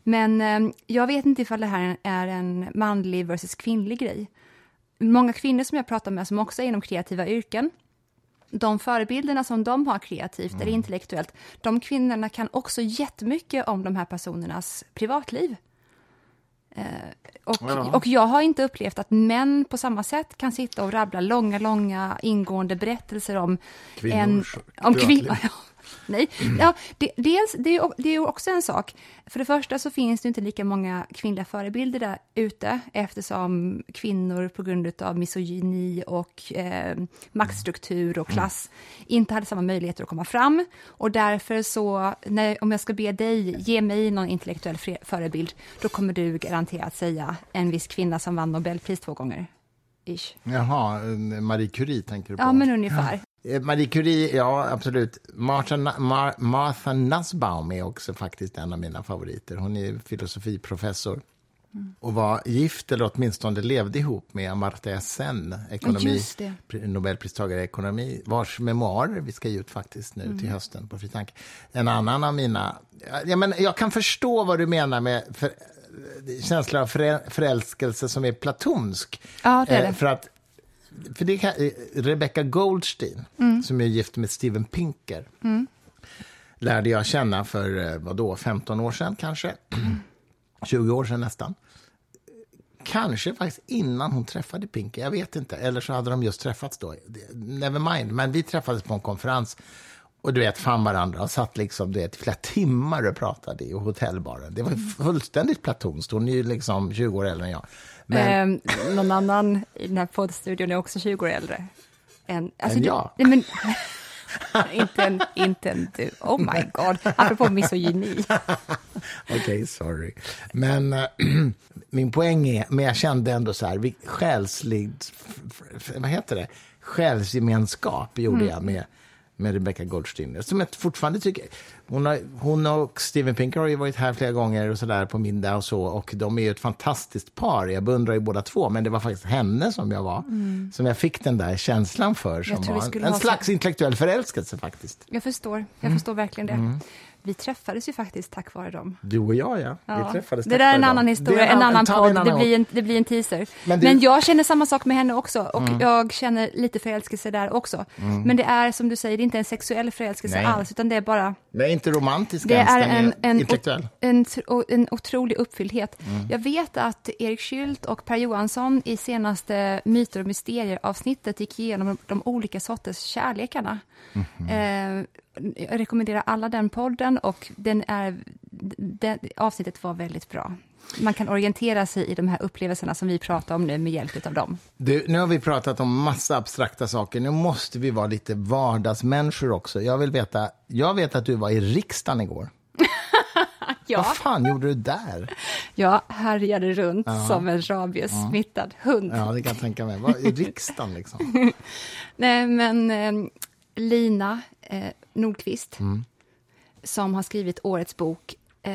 Men eh, jag vet inte ifall det här är en manlig versus kvinnlig grej. Många kvinnor som jag pratar med som också är inom kreativa yrken de förebilderna som de har kreativt mm. eller intellektuellt, de kvinnorna kan också jättemycket om de här personernas privatliv. Eh, och, ja. och jag har inte upplevt att män på samma sätt kan sitta och rabbla långa, långa ingående berättelser om Kvinnors en... Om kvin, *laughs* Nej, ja, det, dels, det, är, det är också en sak. För det första så finns det inte lika många kvinnliga förebilder där ute eftersom kvinnor på grund av misogyni och eh, maktstruktur och klass inte hade samma möjligheter att komma fram. Och därför så, när, om jag ska be dig ge mig någon intellektuell förebild, då kommer du garanterat säga en viss kvinna som vann Nobelpris två gånger. Ish. Jaha, Marie Curie tänker du på? Ja, men ungefär. Eh, Marie Curie, ja absolut. Martha, Mar Martha Nussbaum är också faktiskt en av mina favoriter. Hon är filosofiprofessor mm. och var gift, eller åtminstone levde ihop med Amartya Sen, ekonomi, Nobelpristagare i ekonomi, vars memoarer vi ska ge ut faktiskt nu mm. till hösten på Fritanke. En annan av mina... Ja, men jag kan förstå vad du menar med för, känsla av förälskelse som är platonsk. Ja, det är det. Eh, för att för det kan, eh, Rebecca Goldstein, mm. som är gift med Steven Pinker, mm. lärde jag känna för eh, vad då, 15 år sedan kanske. *clears throat* 20 år sedan nästan. kanske faktiskt innan hon träffade Pinky. Jag vet inte. Eller så hade de just träffats då. Never mind. Men vi träffades på en konferens och du vet, fann varandra och satt liksom, du vet, flera timmar och pratade i hotellbaren. Det var fullständigt platonskt. Hon är ju liksom 20 år äldre än jag. Men... Eh, någon annan i den här poddstudion är också 20 år äldre. Än, alltså, *laughs* än jag? Du, men, inte, en, inte en du. Oh my god, apropå misogyni. *laughs* Okej, okay, sorry. Men äh, *clears throat* min poäng är, men jag kände ändå så här, själsligt, vad heter det, själsgemenskap gjorde mm. jag med med Rebecca Goldstein. Som jag fortfarande tycker... Hon, har, hon och Steven Pinker har ju varit här flera gånger och så där på middag och så. Och de är ju ett fantastiskt par. Jag beundrar ju båda två. Men det var faktiskt henne som jag var. Mm. Som jag fick den där känslan för. Som var en, en slags så... intellektuell förälskelse faktiskt. Jag förstår. Jag mm. förstår verkligen det. Mm. Vi träffades ju faktiskt tack vare dem. Du och jag, ja. ja. Vi träffades det där är en annan historia, en, en, annan podd. Det blir en, det blir en teaser. Men, du... Men, jag känner samma sak med henne också och mm. jag känner lite förälskelse där också. Mm. Men det är som du säger, det är inte en sexuell förälskelse Nej. alls, utan det är bara... Det är inte romantisk det ens, är en, en, intellektuell. En, en, otrolig uppfylldhet. Mm. Jag vet att Erik Schült och Per Johansson i senaste Myter och mysterier-avsnittet gick igenom de olika sorters kärlekarna. Mm. Eh, jag rekommenderar alla den podden och den är, det, avsnittet var väldigt bra. Man kan orientera sig i de här upplevelserna som vi pratar om nu med hjälp av dem. Du, nu har vi pratat om massa abstrakta saker. Nu måste vi vara lite vardagsmänniskor också. Jag vill veta, jag vet att du var i riksdagen igår. *laughs* ja. Vad fan gjorde du där? Jag härjade runt ja. som en rabiessmittad ja. hund. Ja, det kan jag tänka mig. Var I riksdagen liksom? *laughs* Nej, men eh, Lina eh, Nordqvist mm. som har skrivit årets bok. Eh,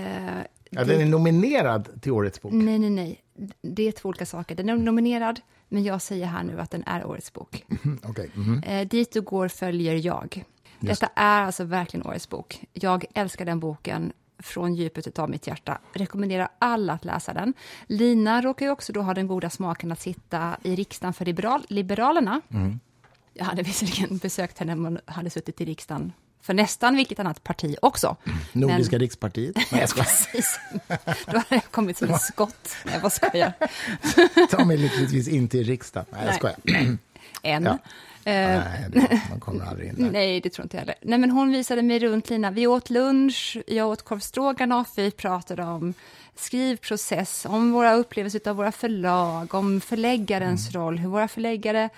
ja, den är nominerad till årets bok? Nej, nej, nej. Det är två olika saker. Den är nominerad, men jag säger här nu att den är årets bok. okay. mm -hmm. eh, dit du går följer jag. Just. Detta är alltså verkligen årets bok. Jag älskar den boken från djupet av mitt hjärta. Rekommenderar alla att läsa den. Lina råkar ju också då ha den goda smaken att sitta i riksdagen för liberal Liberalerna. Mm. Jag hade visserligen besökt henne när hon hade suttit i riksdagen för nästan vilket annat parti också. Nordiska Men... rikspartiet? *laughs* Nej, Precis. Då hade jag kommit som ett *laughs* skott. Nej, vad skojar. *laughs* Ta mig lyckligtvis inte i riksdagen. Nej, jag skojar. *clears throat* Än. Ja. Uh, nej, man kommer aldrig in där. Nej, det tror inte jag heller. Nej, men hon visade mig runt, Lina. Vi åt lunch, jag åt korv stroganoff, vi pratade om skrivprocess, om våra upplevelser av våra förlag, om förläggarens mm. roll, hur våra förläggare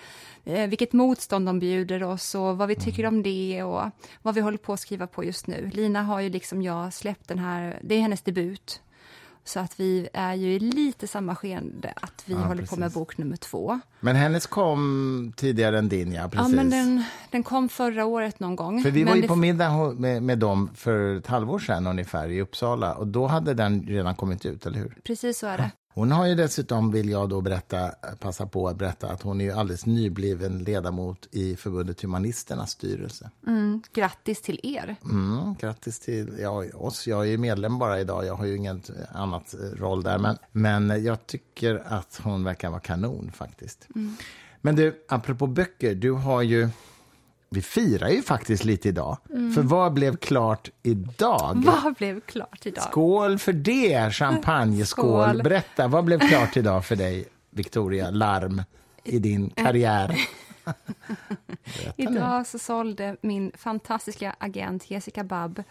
vilket motstånd de bjuder oss och vad vi tycker om det och vad vi håller på att skriva på just nu. Lina har ju liksom jag släppt den här, det är hennes debut. Så att vi är ju i lite samma skeende, att vi ja, håller precis. på med bok nummer två. Men hennes kom tidigare än din, ja. Precis. Ja, men den, den kom förra året någon gång. För vi var ju på middag med, med dem för ett halvår sedan ungefär i Uppsala och då hade den redan kommit ut, eller hur? Precis så är det. Hon har ju dessutom, vill jag då berätta, passa på att berätta, att hon är alldeles nybliven ledamot i förbundet Humanisternas styrelse. Mm, grattis till er. Mm, grattis till ja, oss. Jag är medlem bara idag, jag har ju inget annat roll där. Men, men jag tycker att hon verkar vara kanon faktiskt. Mm. Men du, apropå böcker, du har ju vi firar ju faktiskt lite idag. Mm. För vad blev klart idag? *laughs* Vad blev klart idag? Skål för det! Champagneskål. Berätta, vad blev klart idag för dig, Victoria Larm, i din *laughs* karriär? idag så sålde min fantastiska agent Jessica Babb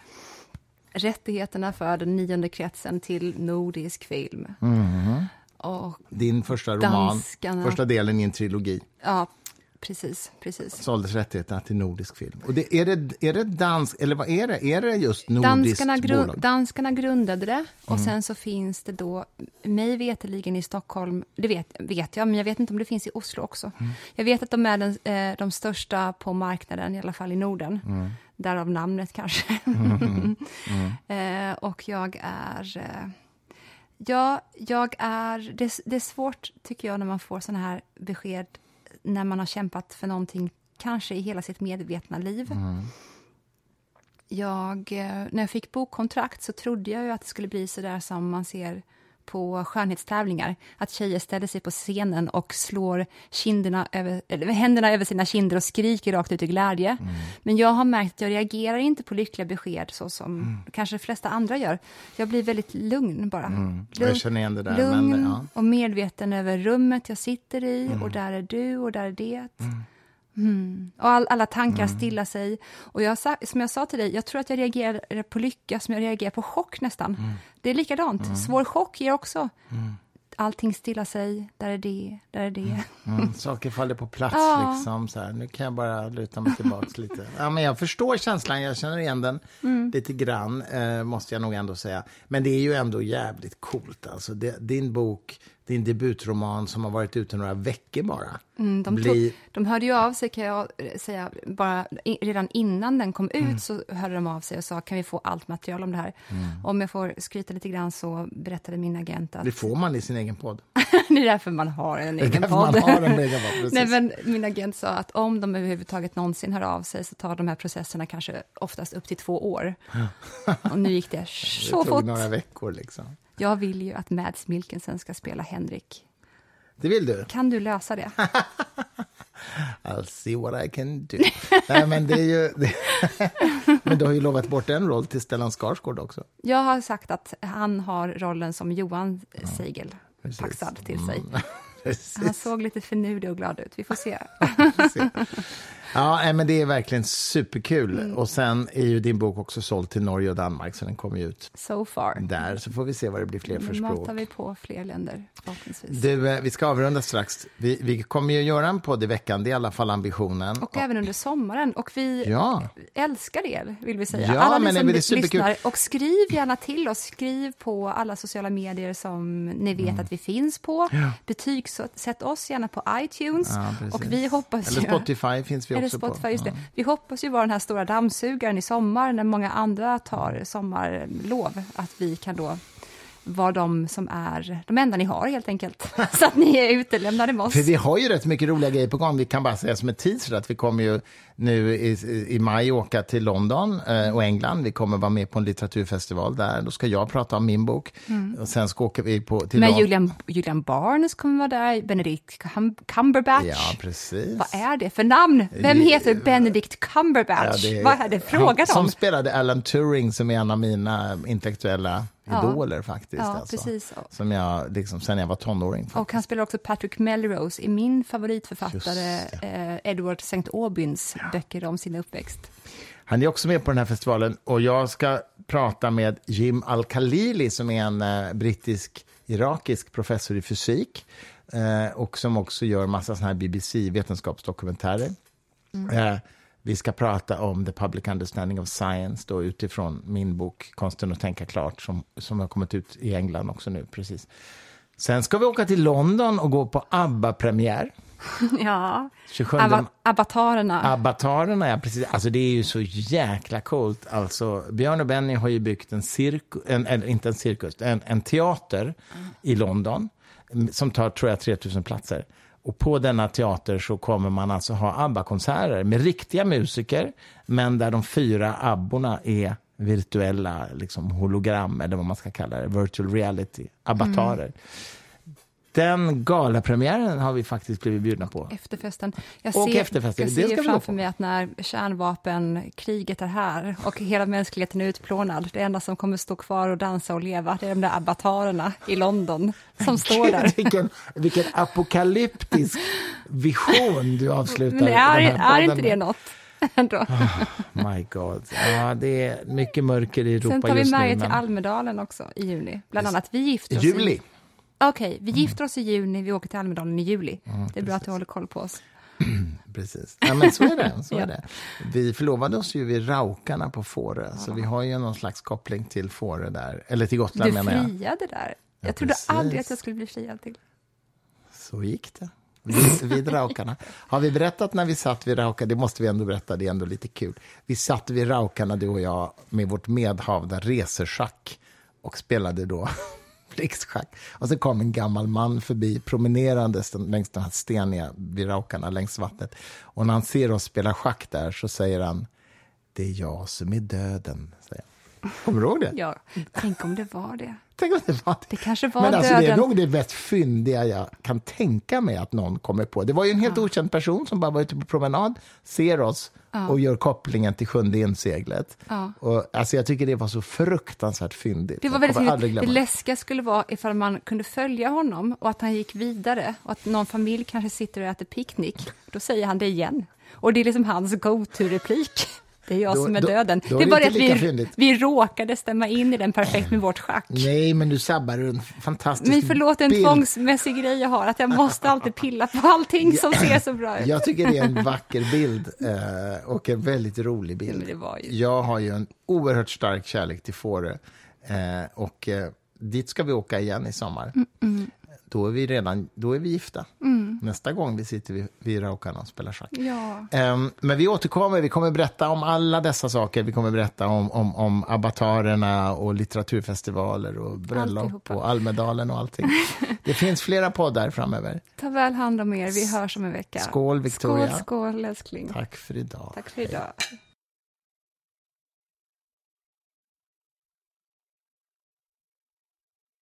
rättigheterna för den nionde kretsen till Nordisk film. Mm. Och Din första roman, danskarna. första delen i en trilogi. Ja, Precis, precis. Såldes rättigheterna till nordisk film. Och det, är, det, är det dansk, eller vad är det? Är det just nordiskt danskarna, gru, bolag? danskarna grundade det och mm. sen så finns det då, mig veterligen i Stockholm, det vet, vet jag, men jag vet inte om det finns i Oslo också. Mm. Jag vet att de är den, eh, de största på marknaden, i alla fall i Norden. Mm. Därav namnet kanske. *laughs* Mm. Mm. *laughs* eh, och jag är... Eh, ja, jag är... Det, det är svårt, tycker jag, när man får såna här besked när man har kämpat för någonting, kanske i hela sitt medvetna liv. Mm. Jag, eh, när jag fick bokkontrakt så trodde jag ju att det skulle bli så där som man ser på skönhetstävlingar, att tjejer ställer sig på scenen och slår kinderna över, eller händerna över sina kinder och skriker rakt ut i glädje. Mm. Men jag har märkt att jag reagerar inte på lyckliga besked så som mm. kanske de flesta andra gör. Jag blir väldigt lugn bara. Mm. Lugn, jag känner igen det där. Lugn men, ja. och medveten över rummet jag sitter i och mm. där är du och där är det. Mm. Och all, alla tankar mm. stilla sig. Och jag, som jag sa till dig, jag tror att jag reagerar på lycka som jag reagerar på chock nästan. Mm. Det är likadant. Mm. Svår chock ger också mm. allting stilla sig, där är det, där är det. Mm. Mm. *laughs* Saker faller på plats ja. liksom. Så här. Nu kan jag bara luta mig tillbaka lite. Ja, men jag förstår känslan, jag känner igen den mm. lite grann, eh, måste jag nog ändå säga. Men det är ju ändå jävligt coolt. Alltså, det, din bok din debutroman som har varit ute några veckor bara. Mm, de, bli... de hörde ju av sig, kan jag säga, bara redan innan den kom ut mm. så hörde de av sig och sa kan vi få allt material om det här. Mm. Om jag får skryta lite grann så berättade min agent att... Det får man i sin egen podd. *laughs* det är därför man har en egen podd. Man har en egen podd *laughs* Nej, men min agent sa att om de överhuvudtaget någonsin hör av sig så tar de här processerna kanske oftast upp till två år. och nu gick det *laughs* så fort. Det tog några veckor liksom. Jag vill ju att Mads Mikkelsen ska spela Henrik. Det vill du? Kan du lösa det? *laughs* I'll see what I can do. Nej, men det är ju... Det, *laughs* men du har ju lovat bort en roll till Stellan Skarsgård också. Jag har sagt att han har rollen som Johan Seigel ja, paxad till sig. Mm. *laughs* Han såg lite finurlig och glad ut. Vi får se. Ja, men det är verkligen superkul. Mm. Och sen är ju din bok också såld till Norge och Danmark, så den kommer ju ut so far. där. Så får vi se vad det blir fler för språk. Nu matar vi på fler länder, förhoppningsvis. Du, eh, vi ska avrunda strax. Vi, vi kommer ju göra en podd i veckan, det är i alla fall ambitionen. Och, och även under sommaren. Och vi ja. älskar er, vill vi säga. Ja, alla men ni som det är lyssnar. Och skriv gärna till oss. Skriv på alla sociala medier som ni vet mm. att vi finns på. Ja. Betygsätt oss gärna på iTunes. Ja, och vi hoppas Eller Spotify finns vi också Spotify, på. Just det. Vi hoppas ju vara den här stora dammsugaren i sommar när många andra tar sommarlov, att vi kan då vara de som är de enda ni har helt enkelt. *laughs* Så att ni är utelämnade med oss. För vi har ju rätt mycket roliga grejer på gång. Vi kan bara säga som ett teaser att vi kommer ju nu i, i maj åka till London eh, och England. Vi kommer vara med på en litteraturfestival där. Då ska jag prata om min bok. Mm. Och sen ska åka vi på, till Men Julian, Julian Barnes kommer vara där, Benedict Cumberbatch. Ja, precis. Vad är det för namn? Vem heter Benedict Cumberbatch? Ja, är, Vad är det frågan om? Som spelade Alan Turing, som är en av mina intellektuella idoler ja. faktiskt. Ja, alltså, precis. Som jag, liksom, sen jag var tonåring. Faktiskt. Och han spelar också Patrick Melrose i min favoritförfattare eh, Edward St. Aubyn's ja. böcker om sin uppväxt. Han är också med på den här festivalen och jag ska prata med Jim Al-Khalili som är en eh, brittisk-irakisk professor i fysik eh, och som också gör massa såna här BBC-vetenskapsdokumentärer. Mm. Vi ska prata om the public understanding of science då utifrån min bok Konsten att tänka klart som, som har kommit ut i England också nu. precis. Sen ska vi åka till London och gå på ABBA-premiär. *laughs* Ja, Abba, Abbatarerna. Abbatarerna, ja precis. Alltså det är ju så jäkla coolt. Alltså, Björn och Benny har ju byggt en cirkus, en, en, inte en cirkus, en, en teater mm. i London som tar, tror jag, 3000 platser. Och på denna teater så kommer man alltså ha ABBA-konserter med riktiga musiker, men där de fyra abborna är virtuella liksom, hologram, eller vad man ska kalla det, virtual reality, avatarer. Mm. Den galapremiären har vi faktiskt blivit bjudna på. Efterfesten. Jag och ser, efterfesten. Jag ser framför mig att när kärnvapenkriget är här och hela mänskligheten är utplånad, det enda som kommer stå kvar och dansa och leva, det är de där avatarerna i London som står där. vilken, vilken apokalyptisk vision du avslutar Men är, den här är inte det något? oh, my God. Ja, det är mycket mörker i Europa just nu. Sen tar vi med men... till Almedalen också i juni. Bland annat, vi gifter oss juli. i... Okej, okay, vi gifter oss i juni, vi åker till Almedalen i juli. Mm, det är precis. bra att du håller koll på oss. *clears throat* precis. Ja, men så är det. Så är det. Vi förlovade oss ju vid Raukarna på Fårö, ja. så vi har ju någon slags koppling till Fårö där, eller till Gotland menar jag. Du friade där. Jag trodde precis. aldrig att jag skulle bli friad till. Så gick det. Vid, vid Raukarna. Har vi berättat när vi satt vid Raukarna? Det måste vi ändå berätta, det är ändå lite kul. Vi satt vid Raukarna, du och jag, med vårt medhavda reseschack och spelade då blixtschack. Och så kom en gammal man förbi promenerandes längs den här steniga viraukarna längs vattnet. Och när han ser oss spela schack där så säger han, det är jag som är döden. Säger Kommer du ihåg det? Ja, tänk om det var det. Tänk om det var Det kanske var Men alltså, det är döden. nog det mest fyndiga jag kan tänka mig att någon kommer på. Det var ju en helt okänd person som bara var ute på promenad, ser oss och gör kopplingen till sjunde inseglet. Ja. Och, alltså, jag tycker det var så fruktansvärt fyndigt. Det var väldigt. Det läskiga skulle vara ifall man kunde följa honom och att han gick vidare och att någon familj kanske sitter och äter picknick. Då säger han det igen. Och det är liksom hans go-to-replik. Det är jag Då- som är då- döden. då det är bara att vi, fyndigt. vi råkade stämma in i den perfekt med vårt schack. Nej, men du sabbar en fantastisk Men förlåt, en bild. tvångsmässig grej jag har, att jag måste alltid pilla på allting som ser så bra ut. Jag tycker det är en vacker bild eh, och en väldigt rolig bild. ju- Jag har ju en oerhört stark kärlek till Fårö eh, och eh, dit ska vi åka igen i sommar. Mm, Då är vi redan då är vi gifta. Nästa gång vi sitter vid, vid Raukan och spelar schack. Ja. Ehm, men vi återkommer, vi kommer berätta om alla dessa saker. Vi kommer berätta om, om, om abbatarerna och litteraturfestivaler och bröllop Alltihopa. och Almedalen och allting. *laughs* Det finns flera poddar framöver. Ta väl hand om er, vi hörs om en vecka. Skål, Victoria. Skål, skål älskling. Tack för idag. Tack för idag.